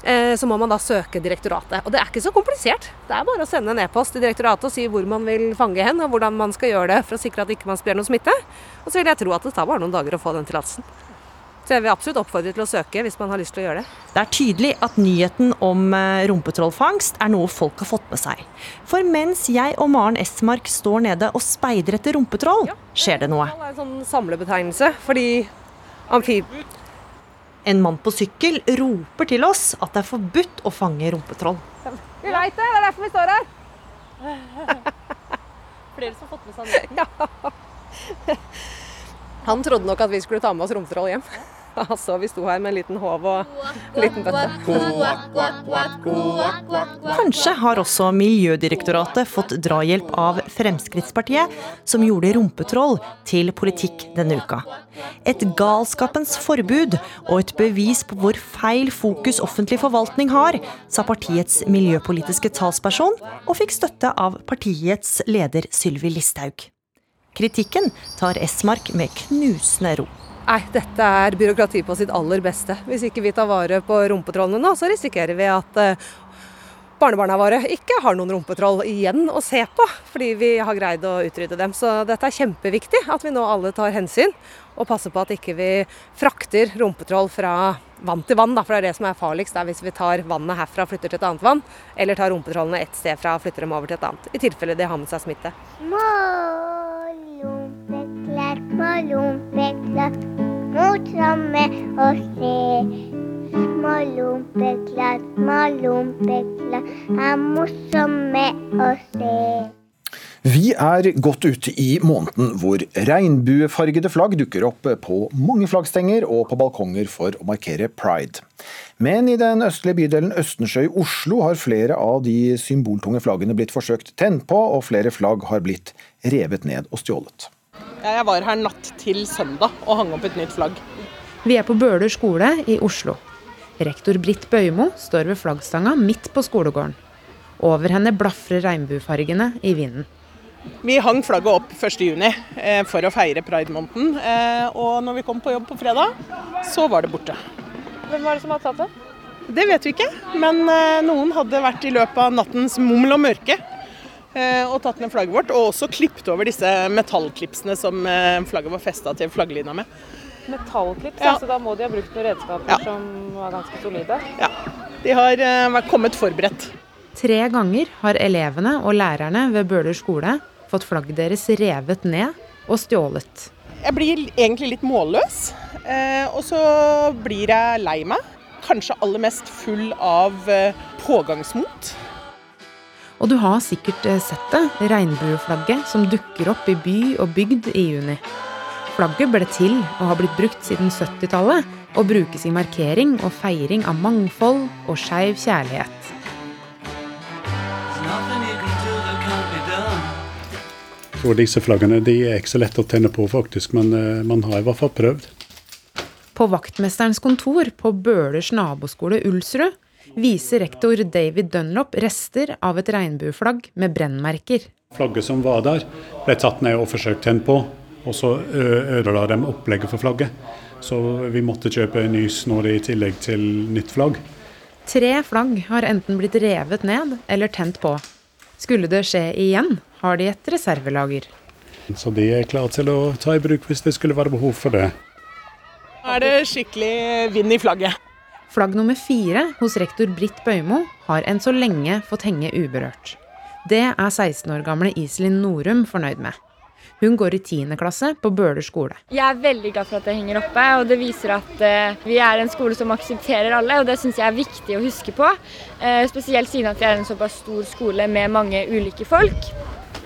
eh, så må man da søke direktoratet. Og det er ikke så komplisert. Det er bare å sende en e-post til direktoratet og si hvor man vil fange hen, og hvordan man skal gjøre det for å sikre at ikke man sprer noe smitte. Og så vil jeg tro at det tar bare noen dager å få den tillatelsen. Så jeg vil absolutt oppfordre til å søke hvis man har lyst til å gjøre det. Det er tydelig at nyheten om eh, rumpetrollfangst er noe folk har fått med seg. For mens jeg og Maren Esmark står nede og speider etter rumpetroll, skjer det noe. Det er en sånn samlebetegnelse, fordi amfib... En mann på sykkel roper til oss at det er forbudt å fange rumpetroll. Vi veit det, det er derfor vi står her. Flere som har fått med seg nyheten. Ja. Han trodde nok at vi skulle ta med oss rumpetroll hjem. Altså, vi sto her med en liten håv og en liten bøtte. Kanskje har også Miljødirektoratet fått drahjelp av Fremskrittspartiet, som gjorde rumpetroll til politikk denne uka. Et galskapens forbud og et bevis på hvor feil fokus offentlig forvaltning har, sa partiets miljøpolitiske talsperson, og fikk støtte av partiets leder Sylvi Listhaug. Kritikken tar Esmark med knusende ro. Nei, dette er byråkrati på sitt aller beste. Hvis ikke vi tar vare på rumpetrollene nå, så risikerer vi at eh, barnebarna våre ikke har noen rumpetroll igjen å se på, fordi vi har greid å utrydde dem. Så dette er kjempeviktig, at vi nå alle tar hensyn og passer på at ikke vi frakter rumpetroll fra vann til vann. Da, for det er det som er farligst, er hvis vi tar vannet herfra og flytter til et annet vann, eller tar rumpetrollene ett sted fra og flytter dem over til et annet. I tilfelle de har med seg smitte. Malumpeklær, malumpeklær, morsomme å se. Malumpeklær, malumpeklær er morsomme å se. Vi er godt ute i måneden hvor regnbuefargede flagg dukker opp på mange flaggstenger og på balkonger for å markere pride. Men i den østlige bydelen Østensjø i Oslo har flere av de symboltunge flaggene blitt forsøkt tent på, og flere flagg har blitt revet ned og stjålet. Jeg var her natt til søndag og hang opp et nytt flagg. Vi er på Bøler skole i Oslo. Rektor Britt Bøymo står ved flaggstanga midt på skolegården. Over henne blafrer regnbuefargene i vinden. Vi hang flagget opp 1.6 eh, for å feire pridemåneden. Eh, og når vi kom på jobb på fredag, så var det borte. Hvem var det som hadde tatt det? Det vet vi ikke, men eh, noen hadde vært i løpet av nattens mummel og mørke eh, og tatt ned flagget vårt. Og også klippet over disse metallklipsene som flagget var festa til flagglina med. Metallklips, Ja. altså da må de ha brukt noen redskaper som var ganske solide. Ja. De har kommet forberedt. Tre ganger har elevene og lærerne ved Bøler skole fått flagget deres revet ned og stjålet. Jeg blir egentlig litt målløs, eh, og så blir jeg lei meg. Kanskje aller mest full av eh, pågangsmot. Og du har sikkert eh, sett det, regnbueflagget som dukker opp i by og bygd i juni. Flagget ble til og har blitt brukt siden 70-tallet, og brukes i markering og feiring av mangfold og skeiv kjærlighet. Og disse flaggene de er ikke så lette å tenne på, faktisk, men eh, man har i hvert fall prøvd. På vaktmesterens kontor på Bølers naboskole Ulsrud viser rektor David Dunlop rester av et regnbueflagg med brennmerker. Flagget som var der, ble tatt ned og forsøkt tent på, og så ødela de opplegget for flagget. Så vi måtte kjøpe en ny snor i tillegg til nytt flagg. Tre flagg har enten blitt revet ned eller tent på. Skulle det skje igjen, har de et reservelager. Så de er klare til å ta i bruk hvis det skulle være behov for det. Nå er det skikkelig vind i flagget. Flagg nummer fire hos rektor Britt Bøymo har enn så lenge fått henge uberørt. Det er 16 år gamle Iselin Norum fornøyd med. Hun går i 10. klasse på Bøler skole. Jeg er veldig glad for at det henger oppe, og det viser at eh, vi er en skole som aksepterer alle. og Det syns jeg er viktig å huske på. Eh, spesielt siden at vi er en såpass stor skole med mange ulike folk.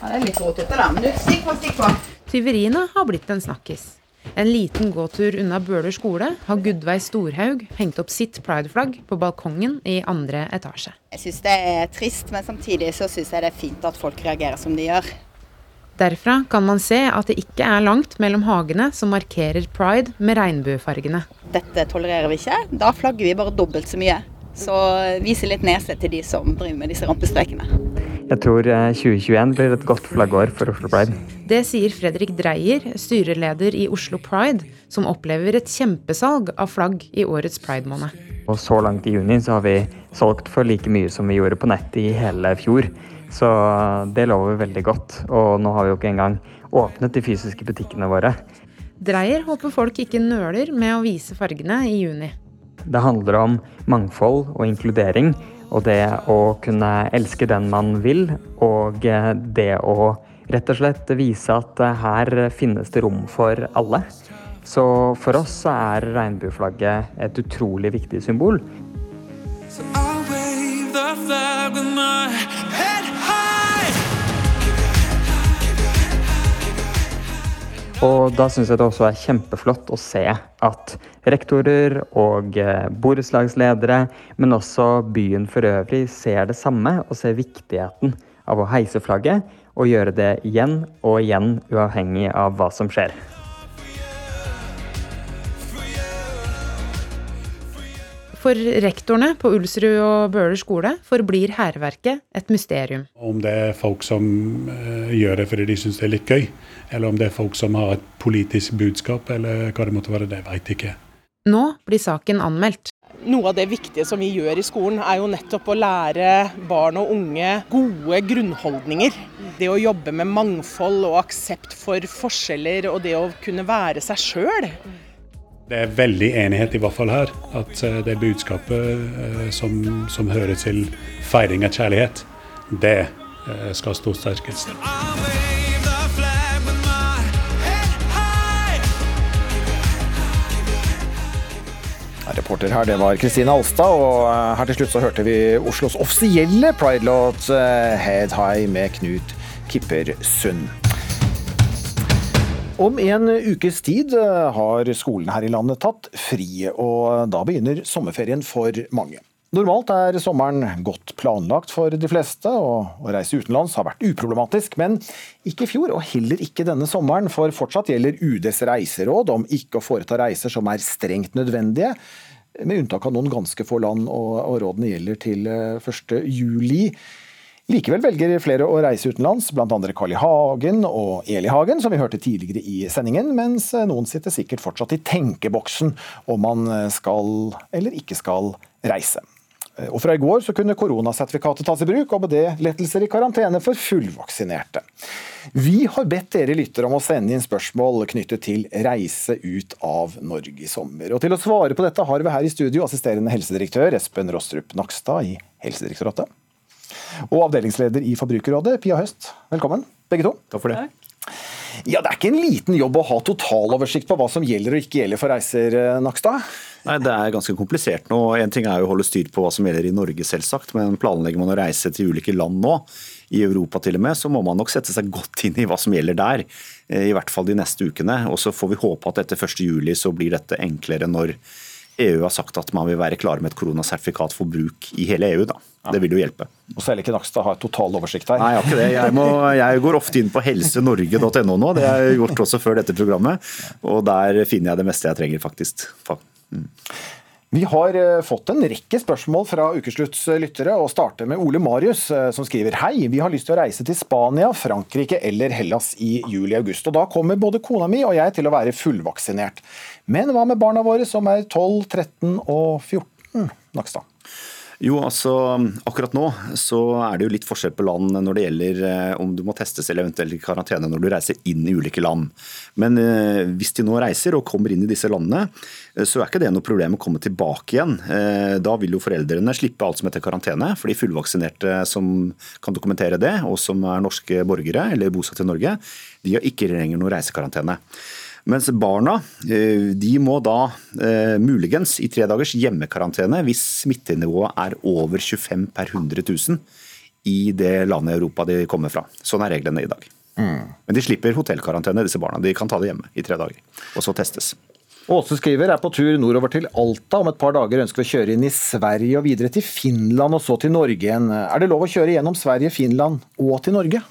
Ja, det er litt råtete, da, men du, stikk på, stikk på. Tyveriene har blitt en snakkis. En liten gåtur unna Bøler skole har Gudveig Storhaug hengt opp sitt prideflagg på balkongen i andre etasje. Jeg syns det er trist, men samtidig så syns jeg det er fint at folk reagerer som de gjør. Derfra kan man se at det ikke er langt mellom hagene som markerer pride med regnbuefargene. Dette tolererer vi ikke. Da flagger vi bare dobbelt så mye. Så viser litt nese til de som driver med disse rampestrekene. Jeg tror 2021 blir et godt flaggår for Oslo Pride. Det sier Fredrik Dreyer, styreleder i Oslo Pride, som opplever et kjempesalg av flagg i årets pridemåned. Og så langt i juni så har vi solgt for like mye som vi gjorde på nettet i hele fjor. Så det lover veldig godt. Og nå har vi jo ikke engang åpnet de fysiske butikkene våre. Dreyer håper folk ikke nøler med å vise fargene i juni. Det handler om mangfold og inkludering. Og det å kunne elske den man vil, og det å rett og slett vise at her finnes det rom for alle. Så for oss er regnbueflagget et utrolig viktig symbol. So. Og da syns jeg det også er kjempeflott å se at rektorer og eh, borettslagsledere, men også byen for øvrig, ser det samme og ser viktigheten av å heise flagget og gjøre det igjen og igjen, uavhengig av hva som skjer. For rektorene på Ulsrud og Bøler skole forblir hærverket et mysterium. Om det er folk som eh, gjør det fordi de syns det er litt gøy, eller om det er folk som har et politisk budskap, eller hva det måtte være, det veit jeg ikke. Nå blir saken anmeldt. Noe av det viktige som vi gjør i skolen, er jo nettopp å lære barn og unge gode grunnholdninger. Det å jobbe med mangfold og aksept for forskjeller, og det å kunne være seg sjøl. Det er veldig enighet i hvert fall her, at eh, det budskapet eh, som, som hører til feiring av kjærlighet, det eh, skal stå sterkest. Reporter her, det var Kristine Alstad, og eh, her til slutt så hørte vi Oslos offisielle pride-låt eh, 'Head High' med Knut Kippersund. Om en ukes tid eh, har skolen her i landet tatt fri, og da begynner sommerferien for mange. Normalt er sommeren godt planlagt for de fleste, og å reise utenlands har vært uproblematisk. Men ikke i fjor, og heller ikke denne sommeren, for fortsatt gjelder UDs reiseråd om ikke å foreta reiser som er strengt nødvendige, med unntak av noen ganske få land, og rådene gjelder til 1. juli. Likevel velger flere å reise utenlands, andre Carl I. Hagen og Eli Hagen, som vi hørte tidligere i sendingen, mens noen sitter sikkert fortsatt i tenkeboksen om man skal eller ikke skal reise. Og Fra i går så kunne koronasertifikatet tas i bruk, og med det lettelser i karantene for fullvaksinerte. Vi har bedt dere lyttere om å sende inn spørsmål knyttet til reise ut av Norge i sommer. Og Til å svare på dette har vi her i studio assisterende helsedirektør Espen Rostrup Nakstad i Helsedirektoratet. Og avdelingsleder i Forbrukerrådet, Pia Høst. Velkommen, begge to. Takk for det. Ja, Det er ikke en liten jobb å ha totaloversikt på hva som gjelder og ikke gjelder for reiser, Nakstad? Nei, Det er ganske komplisert nå. En ting er jo å holde styr på hva som gjelder i Norge, selvsagt. Men planlegger man å reise til ulike land nå, i Europa til og med, så må man nok sette seg godt inn i hva som gjelder der. I hvert fall de neste ukene. Og så får vi håpe at etter 1.7 så blir dette enklere når EU har sagt at man vil være klar med et koronasertifikat for bruk i hele EU. da. Det vil jo hjelpe. Og det ikke Nakstad har total oversikt her. Nei, jeg har ikke det. Jeg, må, jeg går ofte inn på helsenorge.no nå. Det har jeg gjort også før dette programmet. Og der finner jeg det meste jeg trenger, faktisk. Vi har eh, fått en rekke spørsmål fra Ukeslutts lyttere, og starter med Ole Marius, eh, som skriver Hei, vi har lyst til å reise til Spania, Frankrike eller Hellas i juli-august. Og da kommer både kona mi og jeg til å være fullvaksinert. Men hva med barna våre som er 12, 13 og 14? Nakstad. Jo, altså akkurat nå så er det jo litt forskjell på land når det gjelder eh, om du må testes eller eventuelt i karantene når du reiser inn i ulike land. Men eh, hvis de nå reiser og kommer inn i disse landene, eh, så er ikke det noe problem å komme tilbake igjen. Da vil jo foreldrene slippe alt som heter karantene, for de fullvaksinerte som kan dokumentere det, og som er norske borgere eller bosatt i Norge, de har ikke lenger noe reisekarantene. Mens barna eh, de må da eh, muligens i tre dagers hjemmekarantene hvis smittenivået er over 25 per 100 000 i det landet i Europa de kommer fra. Sånn er reglene i dag. Mm. Men de slipper hotellkarantene, disse barna. De kan ta det hjemme i tre dager, og så testes. Åse skriver er på tur nordover til Alta. Om et par dager ønsker vi å kjøre inn i Sverige og videre til Finland og så til Norge igjen. Er det lov å kjøre gjennom Sverige, Finland og til Norge?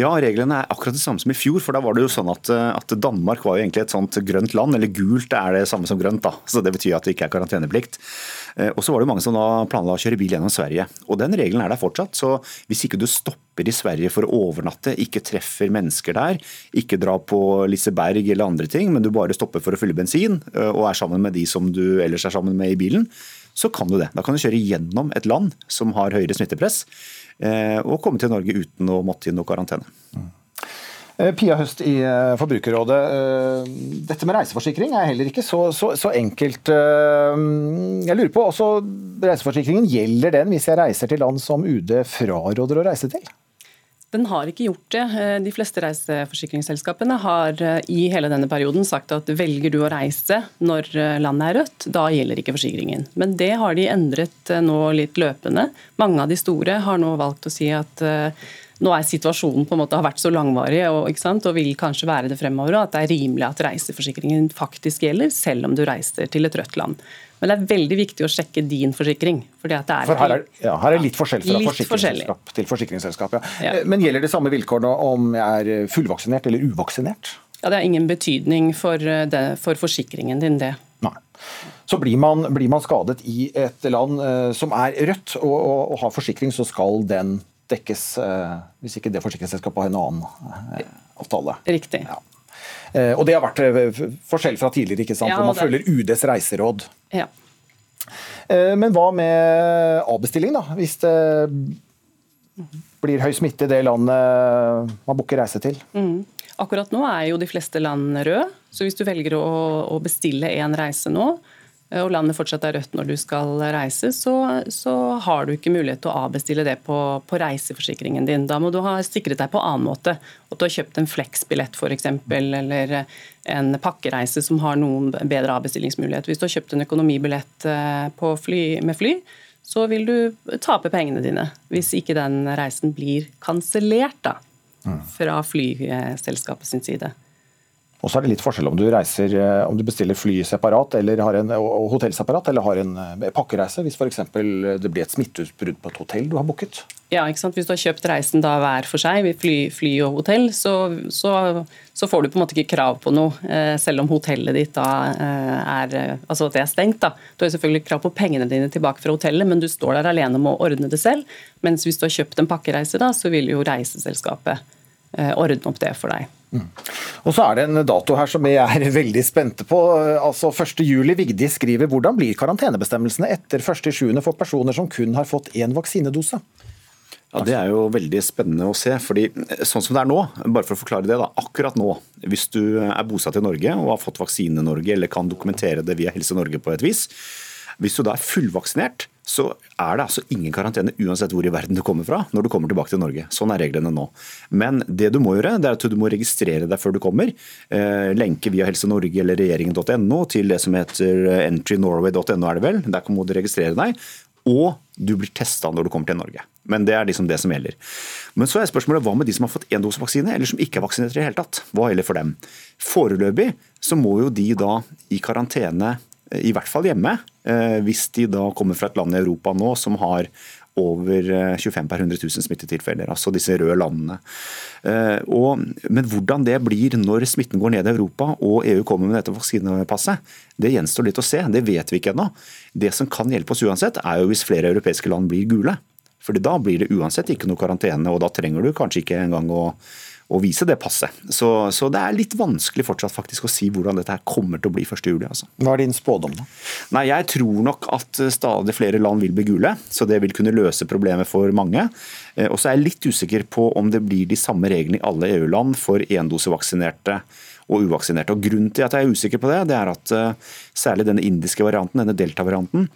Ja, reglene er akkurat det samme som i fjor. For da var det jo sånn at, at Danmark var jo egentlig et sånt grønt land. Eller gult er det samme som grønt, da. Så det betyr at det ikke er karanteneplikt. Eh, og så var det mange som da planla å kjøre bil gjennom Sverige. Og den regelen er der fortsatt. Så hvis ikke du stopper i Sverige for å overnatte, ikke treffer mennesker der, ikke drar på Liseberg eller andre ting, men du bare stopper for å fylle bensin eh, og er sammen med de som du ellers er sammen med i bilen, så kan du det. Da kan du kjøre gjennom et land som har høyere smittepress eh, og komme til Norge uten å måtte i noe karantene. Pia Høst i eh, Forbrukerrådet. eh, Dette med reiseforsikring er heller ikke så, så, så enkelt. Eh, Jeg lurer på, også Reiseforsikringen, gjelder den hvis jeg reiser til land som UD fraråder å reise til? Den har ikke gjort det. Eh, De fleste reiseforsikringsselskapene har eh, i hele denne perioden sagt at velger du å reise når eh, landet er rødt, da gjelder ikke forsikringen. Men det har de endret nå litt løpende. Mange av de store har nå valgt å si at nå er situasjonen på en måte har vært så langvarig og, og vil kanskje være det fremover, og at det er rimelig at reiseforsikringen faktisk gjelder, selv om du reiser til et rødt land. Men det er veldig viktig å sjekke din forsikring. For her er, ja, her er litt forskjell fra Litt forsikringsselskap til forsikringsselskap. Ja. Ja. Men gjelder det samme vilkårene om jeg er fullvaksinert eller uvaksinert? Ja, Det har ingen betydning for, eh, det, for forsikringen din, det. Nei. Så blir man, blir man skadet i et land uh, som er rødt og, og, og har forsikring, så skal den dekkes Uh, hvis ikke det forsikringsselskapet har en annen uh, avtale. Riktig. Ja. Eh, og det har vært eh, forskjell fra tidligere, ikke sant? Hvor man følger UDs reiseråd. Ja. Eh, Men hva med avbestilling, da? Hvis det blir høy smitte i det landet man booker reise til? Mm. Akkurat nå er jo de fleste land røde, så hvis du velger å, bestille en reise nå, og landet fortsatt er rødt når du skal reise, så, så har du ikke mulighet til å avbestille det på, på reiseforsikringen din. Da må du ha sikret deg på annen måte. At du har kjøpt en Flex-billett f.eks., eller en pakkereise som har noen bedre avbestillingsmulighet. Hvis du har kjøpt en økonomibillett eh, på fly, med fly, så vil du tape pengene dine hvis ikke den reisen blir kansellert da, fra flyselskapet sin side. Og så er det litt forskjell om du reiser, eh, om du bestiller fly separat eller har en, og hotell separat, eller har en eh, pakkereise, hvis f.eks. det blir et smitteutbrudd på et hotell du har booket. Ja, ikke sant? Hvis du har kjøpt reisen da hver for seg, fly, fly og hotell, så, så, så får du på en måte ikke krav på noe, eh, selv om hotellet ditt da eh, er eh, altså det er stengt. da. Du har selvfølgelig krav på pengene dine tilbake fra hotellet, men du står der alene med å ordne det selv. Mens hvis du har kjøpt en pakkereise, da, så vil jo reiseselskapet eh, ordne opp det for deg. Og så er det en dato her som vi er veldig spente på. Altså 1. juli. Vigdis skriver hvordan blir karantenebestemmelsene etter 1.7. for personer som kun har fått én vaksinedose? Ja, Det er jo veldig spennende å se. fordi sånn som det er nå, bare for å forklare det da, akkurat nå, hvis du er bosatt i Norge og har fått vaksine i Norge eller kan dokumentere det via Helse Norge på et vis, hvis du da er fullvaksinert, så er det altså ingen karantene uansett hvor i verden du kommer fra når du kommer tilbake til Norge. Sånn er reglene nå. Men det du må gjøre, det er at du må registrere deg før du kommer. Eh, lenke via Helse Norge eller regjeringen.no til det som heter entrynorway.no, er det vel. Der må du registrere deg. Og du blir testa når du kommer til Norge. Men det er liksom det som gjelder. Men så er spørsmålet hva med de som har fått én dose vaksine, eller som ikke er vaksinert i det hele tatt? Hva gjelder for dem? Foreløpig så må jo de da i karantene, i hvert fall hjemme, eh, hvis de da kommer fra et land i Europa nå som har over 25 per 100 000 smittetilfeller, altså disse røde landene. Og, men hvordan det blir når smitten går ned i Europa og EU kommer med dette vaksinepasset, det gjenstår litt å se. Det vet vi ikke ennå. Det som kan hjelpe oss uansett, er jo hvis flere europeiske land blir gule. Fordi Da blir det uansett ikke noe karantene, og da trenger du kanskje ikke engang å å vise det passet. Så, så, det er litt vanskelig fortsatt faktisk å si hvordan dette her kommer til å bli 1.7. Altså. Hva er din spådom, da? Nei, Jeg tror nok at stadig flere land vil bli gule, så det vil kunne løse problemet for mange. Eh, og så er jeg litt usikker på om det blir de samme reglene i alle EU-land for endosevaksinerte og uvaksinerte. Og Grunnen til at jeg er usikker på det, det er at eh, særlig denne indiske varianten, denne delta-varianten,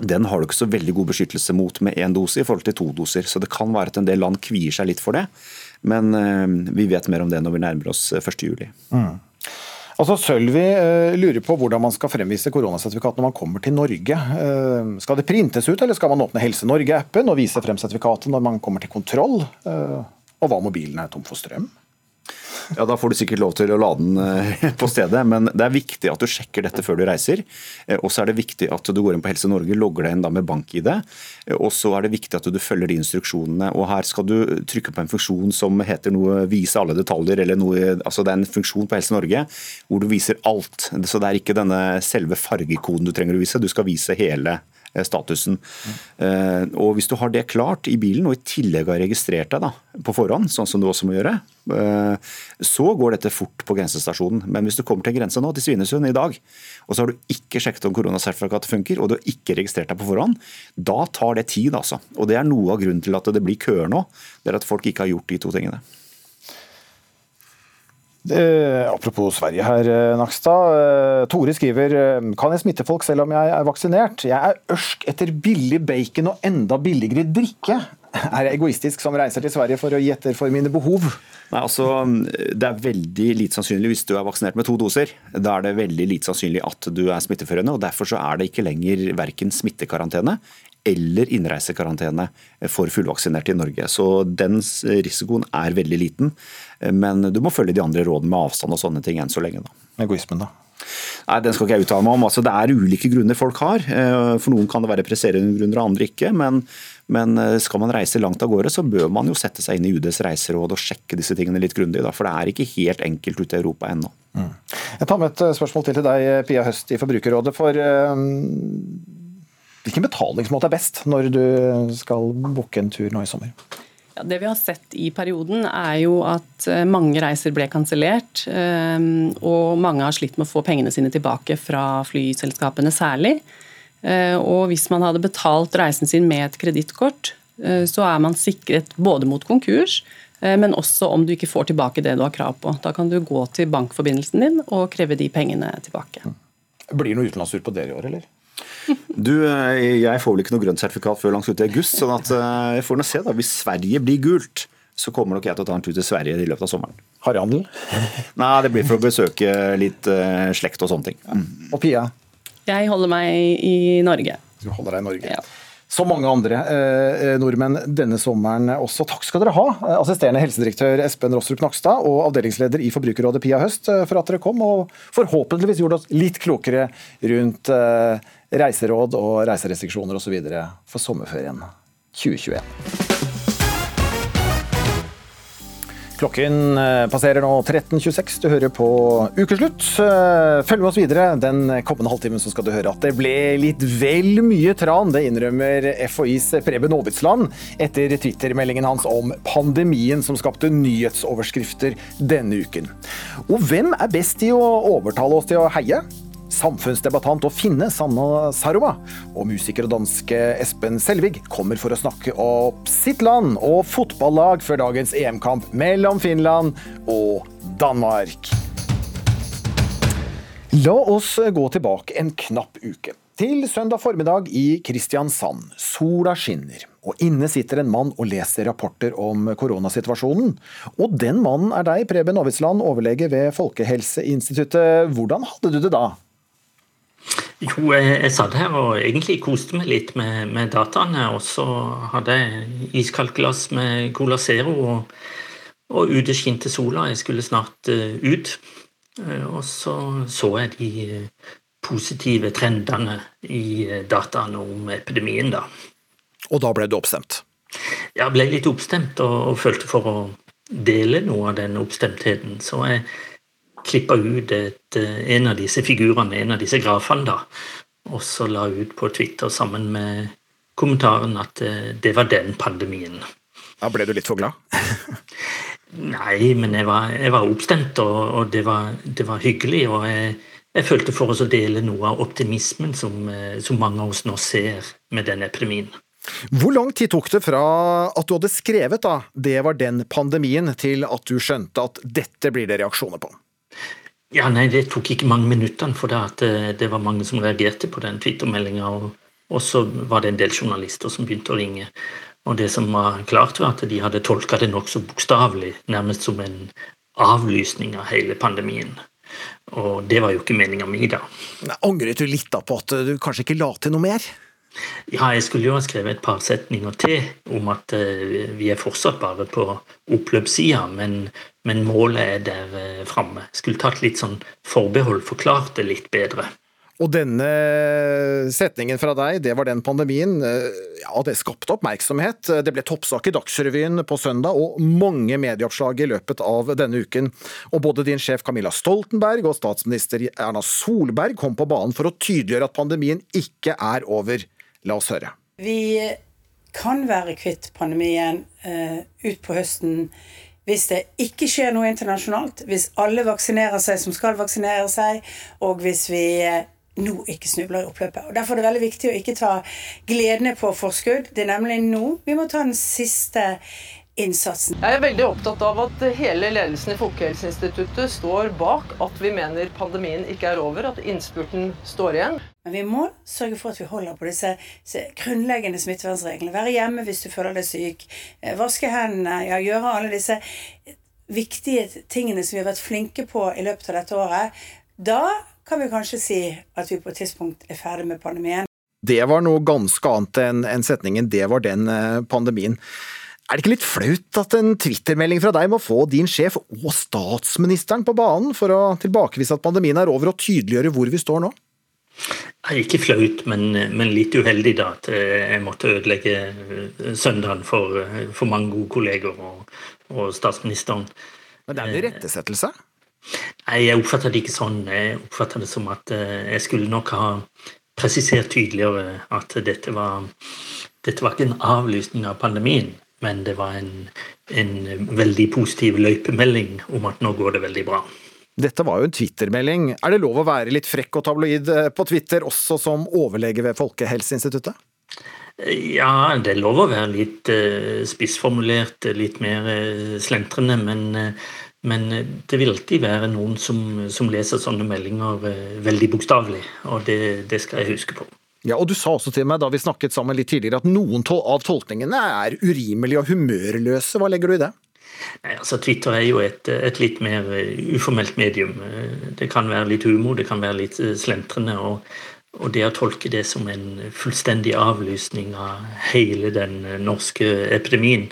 den har du ikke så veldig god beskyttelse mot med én dose i forhold til to doser. Så det kan være at en del land kvier seg litt for det. Men eh, vi vet mer om det når vi nærmer oss 1.7. juli. mm. Altså, Sølvi uh, lurer på hvordan man skal fremvise koronasertifikat når man kommer til Norge. Skal det printes ut, eller skal man åpne Helse Norge-appen og vise frem sertifikatet når man kommer til kontroll? Og hva om mobilen er tom for strøm? Ja, Da får du sikkert lov til å lade den eh, på stedet, men det er viktig at du sjekker dette før du reiser. Eh, og så er det viktig at du går inn på Helse Norge, logger deg inn da med bank-ID. Eh, og så er det viktig at du følger de instruksjonene. Og her skal du trykke på en funksjon som heter noe 'vise alle detaljer', eller noe Altså det er en funksjon på Helse Norge hvor du viser alt. Så det er ikke denne selve fargekoden du trenger å vise, du skal vise hele statusen. Og Hvis du har det klart i bilen, og i tillegg har registrert deg da, på forhånd, sånn som du også må gjøre, så går dette fort på grensestasjonen. Men hvis du kommer til en grense nå, til Svinesund i dag, og så har du ikke sjekket om koronasertifikatet funker, og du har ikke registrert deg på forhånd, da tar det tid. altså. Og Det er noe av grunnen til at det blir køer nå. Det er at folk ikke har gjort de to tingene. Eh, apropos Sverige her, eh, Nakstad. Eh, Tore skriver kan jeg smitte folk selv om jeg er vaksinert? Jeg er ørsk etter billig bacon og enda billigere drikke. Er jeg egoistisk som reiser til Sverige for å gi etter for mine behov? Nei, altså, Det er veldig lite sannsynlig hvis du er vaksinert med to doser. Da er det veldig lite sannsynlig at du er smitteførende. og Derfor så er det ikke lenger verken smittekarantene eller innreisekarantene for fullvaksinerte i Norge. Så den risikoen er veldig liten. Men du må følge de andre rådene med avstand og sånne ting enn så lenge. da. Egoismen, da? Nei, Den skal ikke jeg uttale meg om. Altså, det er ulike grunner folk har. Eh, for noen kan det være presserende grunner, andre ikke. Men, men, eh, skal man reise langt av gårde, så bør man jo sette seg inn i UDs reiseråd og sjekke disse tingene litt grundig. For det er ikke helt enkelt ute i Europa ennå. Mm. Jeg tar med et eh, spørsmål til til deg, Pia Høst i Forbrukerrådet. for um Hvilken betalingsmåte er best når du skal booke en tur nå i sommer? Ja, det vi har sett i perioden, er jo at eh, mange reiser ble kansellert. Eh, og mange har slitt med å få pengene sine tilbake fra flyselskapene særlig. Eh, og hvis man hadde betalt reisen sin med et kredittkort, så er man sikret både mot konkurs, men også om du ikke får tilbake det du har krav på. Da kan du gå til bankforbindelsen din og kreve de pengene tilbake. Blir det noe utenlandstur på dere i år, eller? Du, eh, Jeg får vel ikke noe grønt sertifikat før langt ut i august, sånn at eh, jeg får nå se. da. Hvis Sverige blir gult, så kommer nok jeg til å ta en tur til Sverige i løpet av sommeren. Harryhandel? Nei, det blir for å besøke litt slekt og sånne ting. Mm. Og Pia? Jeg holder meg i Norge. Du holder deg i Norge. Ja. Så mange andre eh, nordmenn denne sommeren også. Takk skal dere ha, assisterende helsedirektør Espen Rostrup Nakstad og avdelingsleder i Forbrukerrådet Pia Høst, for at dere kom og forhåpentligvis gjorde oss litt klokere rundt eh, reiseråd og reiserestriksjoner osv. for sommerferien 2021. Klokken eh, passerer nå 13.26. Du hører på Ukeslutt. Eh, følg med oss videre. Den kommende halvtimen så skal du høre at det ble litt vel mye tran. Det innrømmer FHIs Preben Aabitsland etter Twitter-meldingen hans om pandemien som skapte nyhetsoverskrifter denne uken. Og hvem er best i å overtale oss til å heie? Samfunnsdebattant og finne Sanna Saroma og musiker og danske Espen Selvig kommer for å snakke opp sitt land og fotballag før dagens EM-kamp mellom Finland og Danmark. La oss gå tilbake en knapp uke. Til søndag formiddag i Kristiansand. Sola skinner, og inne sitter en mann og leser rapporter om koronasituasjonen. Og den mannen er deg, Preben Aavitsland, overlege ved Folkehelseinstituttet. Hvordan hadde du det da? Jo, jeg, jeg satt her og egentlig koste meg litt med, med dataene. Og så hadde jeg iskaldt glass med Cola Zero, og, og ute skinte sola. Jeg skulle snart uh, ut. Uh, og så så jeg de uh, positive trendene i dataene om epidemien, da. Og da ble du oppstemt? Jeg ble litt oppstemt og, og følte for å dele noe av den oppstemtheten. Så jeg klippa ut et, eh, en av disse figurene, en av disse grafene, da. Og så la ut på Twitter sammen med kommentaren at eh, det var den pandemien. Da ble du litt for glad? Nei, men jeg var, jeg var oppstemt, og, og det, var, det, var, hyggelig. Og jeg, jeg følte for oss å dele noe av optimismen som, eh, som mange av oss nå ser med denne epidemien. Hvor lang tid tok det fra at du hadde skrevet da, 'det var den pandemien', til at du skjønte at dette blir det reaksjoner på? Ja, nei, Det tok ikke mange minuttene, for det, at eh, det var mange som reagerte på den Twitter-meldinga. Og, og så var det en del journalister som begynte å ringe. Og det som var klart, var at de hadde tolka det nokså bokstavelig, nærmest som en avlysning av hele pandemien. Og det var jo ikke meninga mi, da. Angret du litt da på at du kanskje ikke la til noe mer? Ja, jeg skulle jo ha skrevet et par setninger til om at uh, vi er fortsatt bare på oppløpssida, men, men, målet er der uh, framme. Skulle tatt litt sånn forbehold, forklart det litt bedre. Og denne setningen fra deg, det var den pandemien, uh, ja, det skapte oppmerksomhet. Det ble toppsak i Dagsrevyen på søndag, og mange medieoppslag i løpet av denne uken. Og både din sjef Camilla Stoltenberg og statsminister Erna Solberg kom på banen for å tydeliggjøre at pandemien ikke er over. La oss høre. Vi kan være kvitt pandemien uh, ut på høsten hvis det ikke skjer noe internasjonalt, hvis alle vaksinerer seg som skal vaksinere seg, og hvis vi uh, nå ikke snubler i oppløpet. Og Derfor er det veldig viktig å ikke ta gledene på forskudd. Det er nemlig nå vi må ta den siste innsatsen. Jeg er veldig opptatt av at hele ledelsen i Folkehelseinstituttet står bak at vi mener pandemien ikke er over, at innspurten står igjen. Men vi må sørge for at vi holder på disse, grunnleggende smittevernreglene. Være hjemme hvis du føler deg syk. eh, Vaske hendene. Ja, gjøre alle disse viktige tingene som vi har vært flinke på i løpet av dette året. Da kan vi kanskje si at vi på et tidspunkt er ferdig med pandemien. Det var noe ganske annet enn setningen 'det var den eh, pandemien'. Er det ikke litt flaut at en twittermelding fra deg må få din sjef og statsministeren på banen for å tilbakevise at pandemien er over og tydeliggjøre hvor vi står nå? Ikke flaut, men, men, litt uheldig da, at eh, jeg måtte ødelegge eh, søndagen for, for mange gode kolleger og, og statsministeren. Men det er en irettesettelse? Nei, jeg oppfatter det ikke sånn. Jeg oppfatter det som at jeg skulle nok ha presisert tydeligere at dette var, dette var ikke en avlysning av pandemien, men det var en, en veldig positiv løypemelding om at nå går det veldig bra. Dette var jo en Twitter-melding. Er det lov å være litt frekk og tabloid på Twitter også som overlege ved Folkehelseinstituttet? Ja, det er lov å være litt spissformulert, litt mer slentrende, men men det vil alltid være noen som, som leser sånne meldinger veldig bokstavelig, og det, det, skal jeg huske på. Ja, og Du sa også til meg da vi snakket sammen litt tidligere at noen av tolkningene er urimelige og humørløse. Hva legger du i det? Nei, altså Twitter er jo et, et, litt mer uformelt medium. Det kan være litt humor, det kan være litt slentrende. Og, og det å tolke det som en fullstendig avlysning av hele den norske epidemien,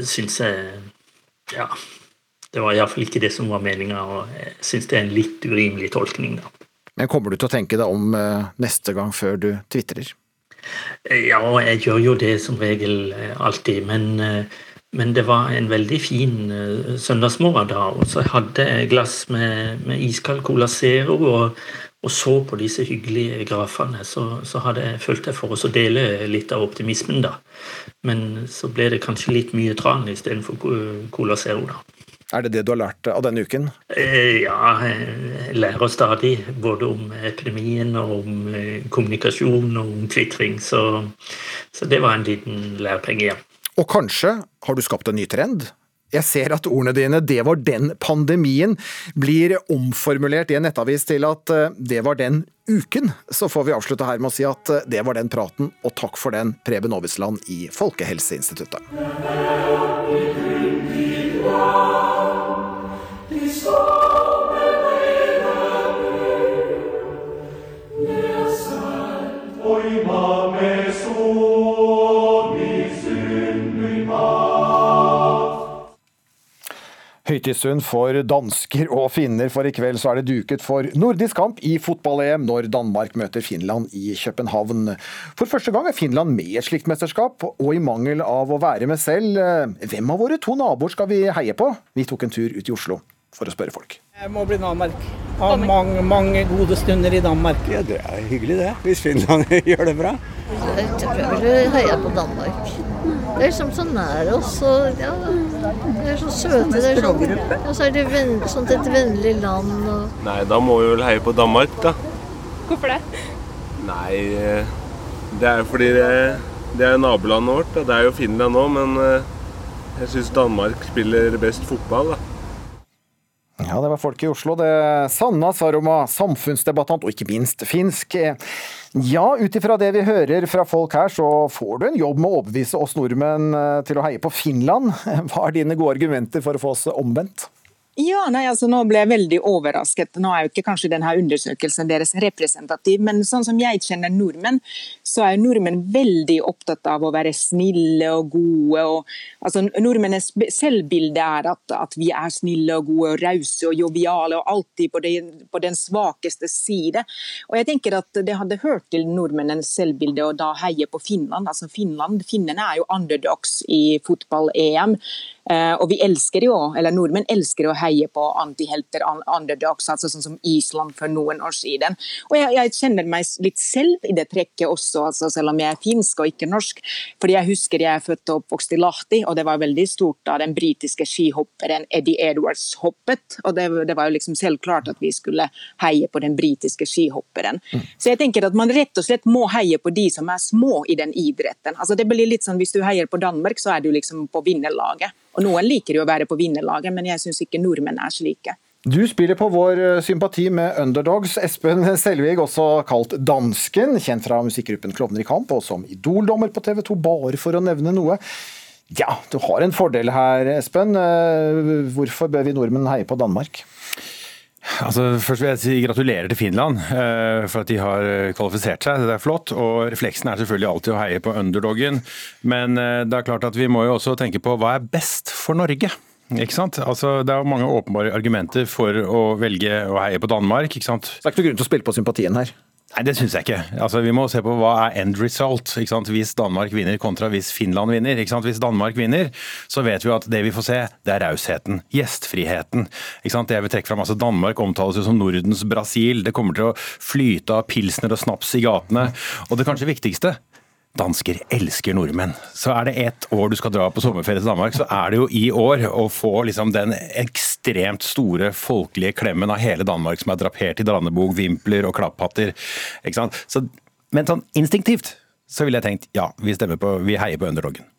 syns jeg ja, det var iallfall ikke det som var meninga, og jeg syns det er en litt urimelig tolkning. da. Men kommer du til å tenke deg om neste gang før du tvitrer? Ja, jeg gjør jo det som regel alltid, men, men det var en veldig fin søndagsmorgen da. Og så hadde jeg glass med, med iskald Cola Zero og, og, så på disse hyggelige grafene. Så, så hadde jeg følt jeg for å dele litt av optimismen, da. Men så ble det kanskje litt mye tran istedenfor Cola Zero, da. Er det det du har lært av denne uken? Ja, jeg lærer stadig. Både om epidemien og om kommunikasjon og om tvitring. Så, så, det var en liten lærepenge, ja. Og kanskje har du skapt en ny trend? Jeg ser at ordene dine 'det var den pandemien' blir omformulert i en nettavis til at 'det var den uken'. Så får vi avslutte her med å si at det var den praten, og takk for den, Preben Aavitsland i Folkehelseinstituttet. Høytidstund for dansker og finner, for i kveld så er det duket for nordisk kamp i fotball-EM når Danmark møter Finland i København. For første gang er Finland med i et slikt mesterskap, og i mangel av å være med selv, eh, hvem av våre to naboer skal vi heie på? Vi tok en tur ut i Oslo for å spørre folk. Jeg må bli Danmark. Ha mange, mange gode stunder i Danmark. Ja, Det er hyggelig det, hvis Finland gjør det bra. Jeg tror jeg vil heie på Danmark. Det er liksom så nær oss, og ja, de er så søte. Det er sånn, ja, så er det venn, sånt et vennlig land. Og... Nei, da må vi vel heie på Danmark, da. Hvorfor det? Nei, eh, det er fordi det, det er nabolandet vårt. Da. Det er jo Finland nå, men eh, jeg syns Danmark spiller best fotball, da. Ja, det var folk i Oslo. Det Sanna Saroma, samfunnsdebattant og ikke minst finsk. Ja, ut ifra det vi hører fra folk her, så får du en jobb med å overbevise oss nordmenn eh, til å heie på Finland. Hva er dine gode argumenter for å få oss omvendt? Ja, nei, altså Nå ble jeg veldig overrasket. Nå er jo ikke kanskje denne undersøkelsen deres representativ, men sånn som jeg kjenner nordmenn, så er nordmenn veldig opptatt av å være snille og gode. Og, altså, nordmennes selvbilde er at, at, vi er snille og gode og rause og joviale og alltid på, det, på, den svakeste side. Og jeg tenker at Det hadde hørt til nordmennens selvbilde å da heie på Finland. Altså Finland, Finnene er jo underdogs i fotball-EM. Uh, og vi elsker jo, eller Nordmenn elsker å heie på antihelter, underdogs, altså sånn som Island for noen år siden. Og jeg, jeg, kjenner meg litt selv i det trekket også, altså selv om jeg er finsk og ikke norsk. Fordi jeg husker jeg er født og oppvokst i Lahti, og det var veldig stort da den britiske skihopperen Eddie Edwards hoppet. Og det, det var jo liksom selvklart at vi skulle heie på den britiske skihopperen. Mm. Så jeg tenker at man rett og slett må heie på de som er små i den idretten. Altså det blir litt sånn Hvis du heier på Danmark, så er du liksom på vinnerlaget. Og Noen liker jo å være på vinnerlaget, men jeg syns ikke nordmenn er slike. Du spiller på vår eh, sympati med underdogs. Espen Selvig, også kalt Dansken, kjent fra musikkgruppen Klovner i kamp, og som Idol-dommer på TV 2, bare for å nevne noe. Ja, du har en fordel her, Espen. Eh, hvorfor bør vi nordmenn heie på Danmark? Altså, først vil jeg si gratulerer til Finland uh, for at de har kvalifisert seg. Det er flott. og Refleksen er selvfølgelig alltid å heie på underdogen. Men det er klart at vi må jo også tenke på hva er best for Norge. Ikke sant? Altså, det er mange åpenbare argumenter for å velge å heie på Danmark. ikke sant? Så det er ikke noe grunn til å spille på sympatien her? Nei, det syns jeg ikke. Altså, vi må se på hva er end result. Ikke sant? Hvis Danmark vinner kontra hvis Finland vinner. Ikke sant? Hvis Danmark vinner, så vet vi at det vi får se, det er rausheten. Gjestfriheten. Ikke sant? Det jeg vil trekke fram, altså Danmark omtales jo som Nordens Brasil. Det kommer til å flyte av pilsner og snaps i gatene. Og det kanskje viktigste, Dansker elsker nordmenn. Så er det ett år du skal dra på sommerferie til Danmark, så er det jo i år å få liksom den ekstremt store folkelige klemmen av hele Danmark som er drapert i drannebog, vimpler og klapphatter. Ikke sant? Så, men sånn instinktivt så ville jeg tenkt ja, vi på, vi heier på underdogen.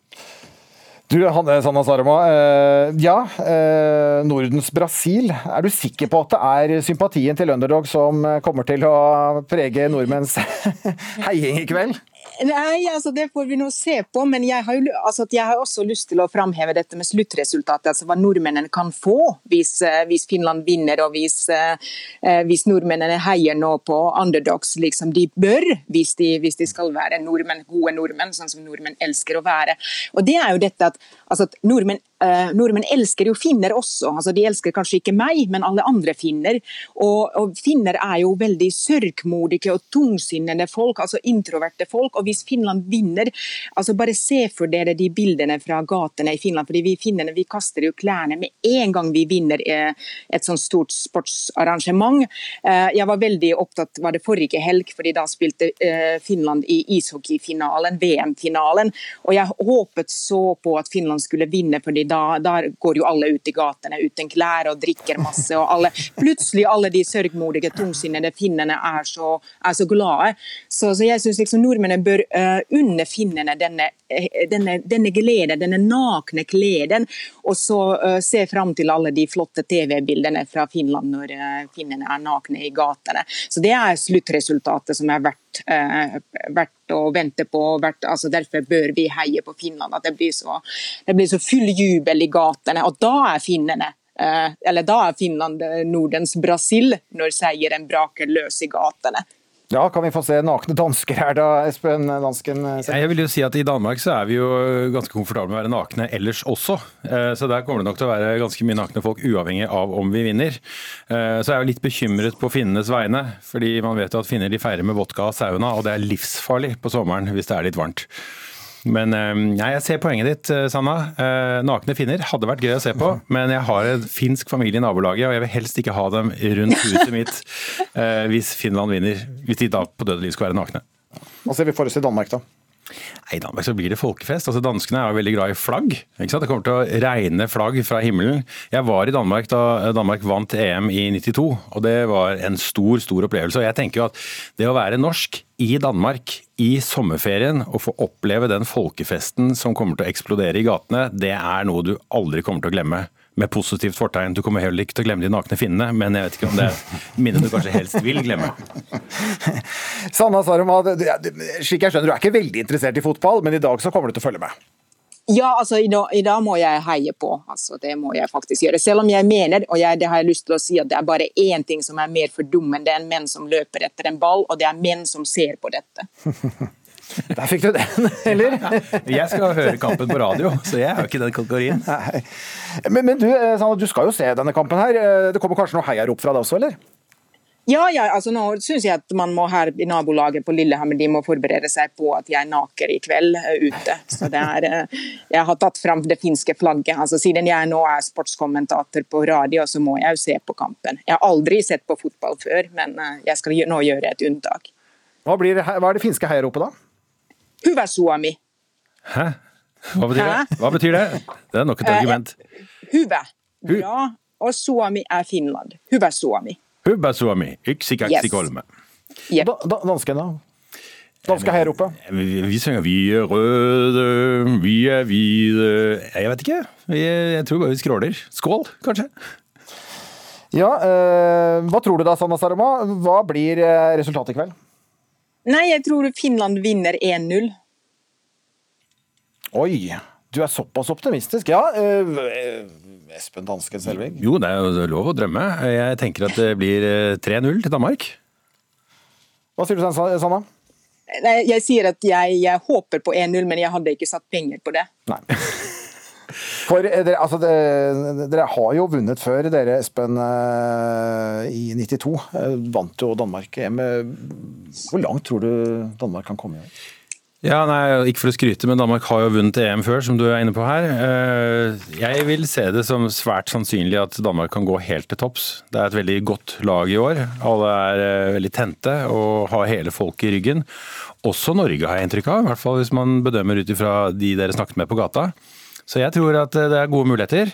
Du, Hanne Sanna Sarama. Eh, ja, eh, Nordens Brasil. Er du sikker på at det er sympatien til underdog som kommer til å prege nordmenns heiing i kveld? Nei, altså Det får vi nå se på, men jeg har, jo, altså, jeg har også lyst til å framheve dette med sluttresultatet. altså Hva nordmennene kan få hvis, eh, hvis Finland vinner, og hvis, eh, eh, hvis, nordmennene heier nå på underdogs, liksom de bør, hvis de, hvis de skal være nordmenn, gode nordmenn, sånn som nordmenn elsker å være. Og det er jo dette at, altså, nordmenn Uh, nordmenn elsker jo finner også. altså De elsker kanskje ikke meg, men alle andre finner. Og, og Finner er jo veldig sørgmodige og tungsinnede folk, altså introverte folk. og Hvis Finland vinner, altså bare se for dere de bildene fra gatene i Finland. fordi Vi finnene vi kaster jo klærne med en gang vi vinner uh, et sånt stort sportsarrangement. Uh, jeg var veldig opptatt var det forrige helg, fordi da spilte Finland i ishockeyfinalen, VM-finalen. Og jeg håpet så på at Finland skulle vinne. fordi da, da, går jo alle ut i gatene uten klær og drikker masse. og alle, Plutselig alle de sørgmodige, tungsinnede finnene er så, er så glade. Så, så jeg syns liksom nordmennene bør uh, unne finnene denne, eh, denne, denne gleden, denne nakne gleden, og så uh, se fram til alle de flotte TV-bildene fra Finland når uh, finnene er nakne i gatene. Så Det er sluttresultatet som er verdt, verdt å vente på. Verdt, altså derfor bør vi heie på Finland. At det blir så, det blir så full jubel i gatene. Og da er finnene eller da er Finland Nordens Brasil, når seieren braker løs i gatene. Ja, Kan vi få se nakne dansker her da, Espen Dansken? Ja, Jeg vil jo si at I Danmark så er vi jo ganske komfortable med å være nakne ellers også. Eh, Så der kommer det nok til å være ganske mye nakne folk, uavhengig av om vi vinner. Eh, Så jeg er jo litt bekymret på finnenes vegne, fordi man vet jo at finner de feirer med vodka og sauna, og det er livsfarlig på sommeren hvis det er litt varmt. Men nei, jeg ser poenget ditt, eh, Sanna. Eh, Nakne finner hadde vært gøy å se på, men jeg har en finsk familie i nabolaget, og jeg vil helst ikke ha dem rundt huset mitt eh, hvis Finland vinner. Hvis de da på døde liv skulle være nakne. Hva ser vi for oss i Danmark, da? I Danmark så blir det folkefest. Altså Danskene er jo veldig glad i flagg. Ikke sant? Det kommer til å regne flagg fra himmelen. Jeg var i Danmark da Danmark vant EM i 92, og det var en stor, stor opplevelse. Og jeg tenker jo at det å være norsk i Danmark i sommerferien og få oppleve den folkefesten som kommer til å eksplodere i gatene, det er noe du aldri kommer til å glemme. Med positivt fortegn. Du kommer heller ikke til å glemme de nakne finnene, men jeg vet ikke om det er et minne du kanskje helst vil glemme. Sanna Saroma, slik jeg skjønner, du er ikke veldig interessert i fotball, men i dag så kommer du til å følge med. Ja, altså i dag, i dag må jeg heie på. Altså, det må jeg faktisk gjøre. Selv om jeg mener, og jeg, det har jeg lyst til å si, at det er bare én ting som er mer fordummende enn menn som løper etter en ball, og det er menn som ser på dette. Der fikk du den, eller? Jeg skal høre kampen på radio, så jeg er jo ikke den kategorien. Men, men du, eh, du skal jo se denne kampen her. Eh, Det kommer kanskje noe heiarop fra deg også, eller? Ja, ja, altså nå syns jeg at man må her i nabolaget på Lillehammer de må forberede seg på at jeg naker i kveld eh, ute. Så det er, Jeg har tatt fram det finske flagget. altså Siden jeg nå er sportskommentator på radio, så må jeg jo se på kampen. Jeg har aldri sett på fotball før, men jeg skal nå gjøre et unntak. Hva, blir, hva er det finske heiaropet, da? Hyvä Suomi. Hæ? Hva betyr det? Hva betyr det? Det er nok et Eh, argument. Hyvä. Bra. Og Suomi er Finland. Hyvä Suomi. Hyvä Suomi, yksi kaksi kolme. Da, da, dansken, da? Danske her Vi, vi synger 'Vi er røde, vi er hvite' Jeg vet ikke. Jeg tror bare vi skråler. Skål, kanskje? Ja, eh, hva tror du da, Sanna Saroma? Hva blir eh, resultatet i kveld? Nei, jeg tror Finland vinner 1-0. Oi, du er såpass optimistisk. Ja, eh, Espen Dansken Selvig. Jo, det er jo lov å drømme. Jeg tenker at det blir eh, 3-0 til Danmark. Hva sier du, Sanna? Nei, jeg sier at jeg, jeg håper på 1-0, men jeg hadde ikke satt penger på det. For eh, dere, altså, dere, dere har jo vunnet før, dere Espen, eh, i 92. Eh, Vant jo Danmark EM. Hvor langt tror du Danmark kan komme? Ja, nei, Ikke for å skryte, men Danmark har jo vunnet EM før, som du er inne på her. Jeg vil se det som svært sannsynlig at Danmark kan gå helt til topps. Det er et veldig godt lag i år. Alle er veldig tente og har hele folket i ryggen. Også Norge, har jeg inntrykk av. I hvert fall hvis man bedømmer ut ifra de dere snakket med på gata. Så jeg tror at eh, det er gode muligheter.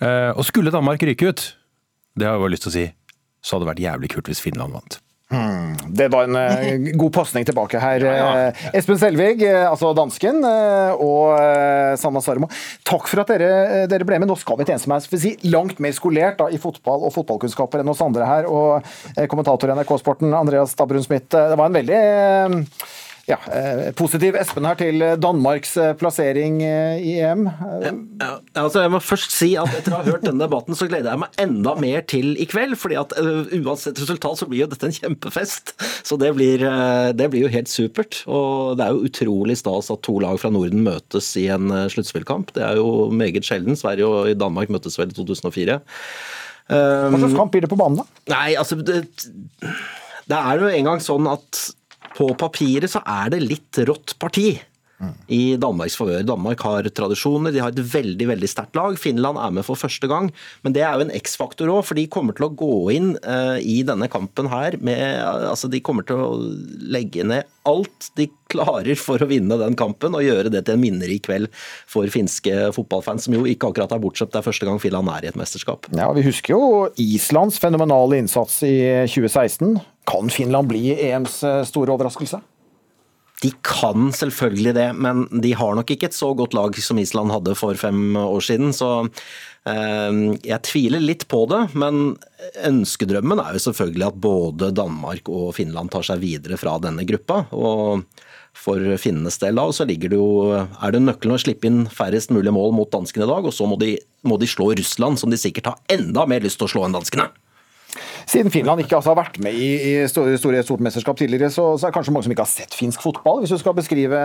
Eh, Og skulle Danmark ryke ut, det har jeg bare lyst til å si, så hadde det vært jævlig kult hvis Finland vant. Hmm, det var en uh, god pasning tilbake her. Eh, Espen Selvig, altså dansken, og Sanna Sarmo. Takk for at dere, dere ble med. Nå skal vi til en som er si, langt mer skolert da, i fotball og fotballkunnskaper enn oss andre her. Og eh, kommentator i NRK-sporten, Andreas Stabbrun Smith. Det var en veldig ja, eh, positiv Espen her til Danmarks eh, plassering eh, i EM. Eh, Ja, altså jeg må først si at Etter å ha hørt denne debatten, så gleder jeg meg enda mer til i kveld. fordi at Uansett resultat så blir jo dette en kjempefest. Så det blir, det blir jo helt supert. Og det er jo utrolig stas at to lag fra Norden møtes i en sluttspillkamp. Det er jo meget sjelden. Sverige og Danmark møttes vel i 2004. Um, Hva slags kamp blir det på banen, da? Nei, altså det, det er jo engang sånn at på papiret så er det litt rått parti i Danmarks favør. Danmark har tradisjoner, de har et veldig veldig sterkt lag. Finland er med for første gang, men det er jo en X-faktor òg, for de kommer til å gå inn eh, i denne kampen her med altså De kommer til å legge ned alt de klarer for å vinne den kampen og gjøre det til en minnerik kveld for finske fotballfans, som jo ikke akkurat er bortskjemt. Det er første gang Finland er i et mesterskap. Ja, Vi husker jo Islands fenomenale innsats i 2016. Kan Finland bli EMs eh, store overraskelse? De kan selvfølgelig det, men de har nok ikke et så godt lag som Island hadde for fem år siden. Så eh, jeg tviler litt på det. Men ønskedrømmen er jo selvfølgelig at både Danmark og Finland tar seg videre fra denne gruppa. Og for finnenes del da, så ligger det jo, er det nøkkelen å slippe inn færrest mulig mål mot danskene i dag. Og så må de, må de slå Russland, som de sikkert har enda mer lyst til å slå enn danskene. Siden Finland ikke altså har vært med i, i store, store stort mesterskap tidligere, så, så er det kanskje mange som ikke har sett finsk fotball, hvis du skal beskrive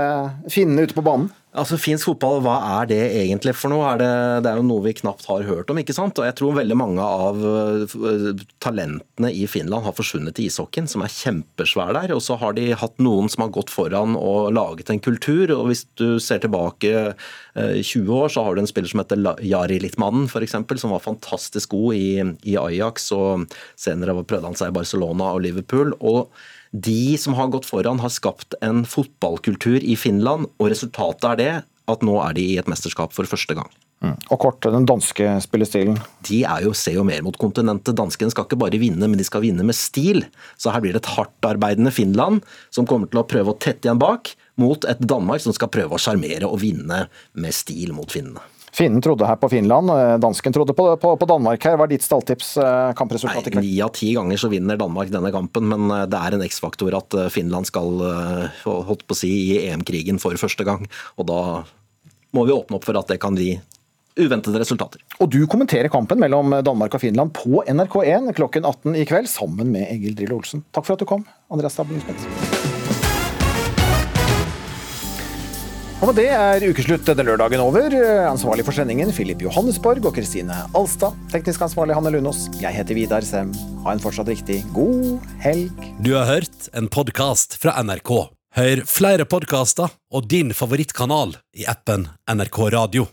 finnene ute på banen? Altså, Finsk fotball, hva er det egentlig for noe? Er det, det, er jo noe vi knapt har hørt om. ikke sant? Og jeg tror veldig mange av uh, talentene i Finland har forsvunnet til ishockeyen, som er kjempesvær der. Og så har de hatt noen som har gått foran og laget en kultur. og Hvis du ser tilbake uh, 20 år, så har du en spiller som heter Jari Litmannen, f.eks., som var fantastisk god i, i Ajax, og senere prøvde han seg i Barcelona og Liverpool. og de som har gått foran, har skapt en fotballkultur i Finland, og resultatet er det at nå er de i et mesterskap for første gang. Mm. Og kort, den danske spillestilen? De er jo, ser jo mer mot kontinentet. Danskene skal ikke bare vinne, men de skal vinne med stil. Så her blir det et hardtarbeidende Finland som kommer til å prøve å tette igjen bak, mot et Danmark som skal prøve å sjarmere og vinne med stil mot finnene. Finnen trodde her på Finland, eh, dansken trodde på, på, på Danmark her. Hva er ditt stalltips, eh, kampresultat i kveld? Ni av ti ganger så vinner Danmark denne kampen, men eh, det er en X-faktor at Finland skal holdt på å si, i EM-krigen for første gang. Og da må vi åpne opp for at det kan bli uventede resultater. Og du kommenterer kampen mellom Danmark og Finland på NRK1 klokken 18 i kveld, sammen med Egil Drillo Olsen. Takk for at du kom, Andreas Stabelen Spets. Og med det er ukeslutt denne lørdagen over. Ansvarlig for sendingen Filip Johannesborg og Kristine Alstad. Teknisk ansvarlig Hanne Lunås. Jeg heter Vidar Sem. Ha en fortsatt riktig god helg. Du har hørt en podkast fra NRK. Hør flere podkaster og din favorittkanal i appen NRK Radio.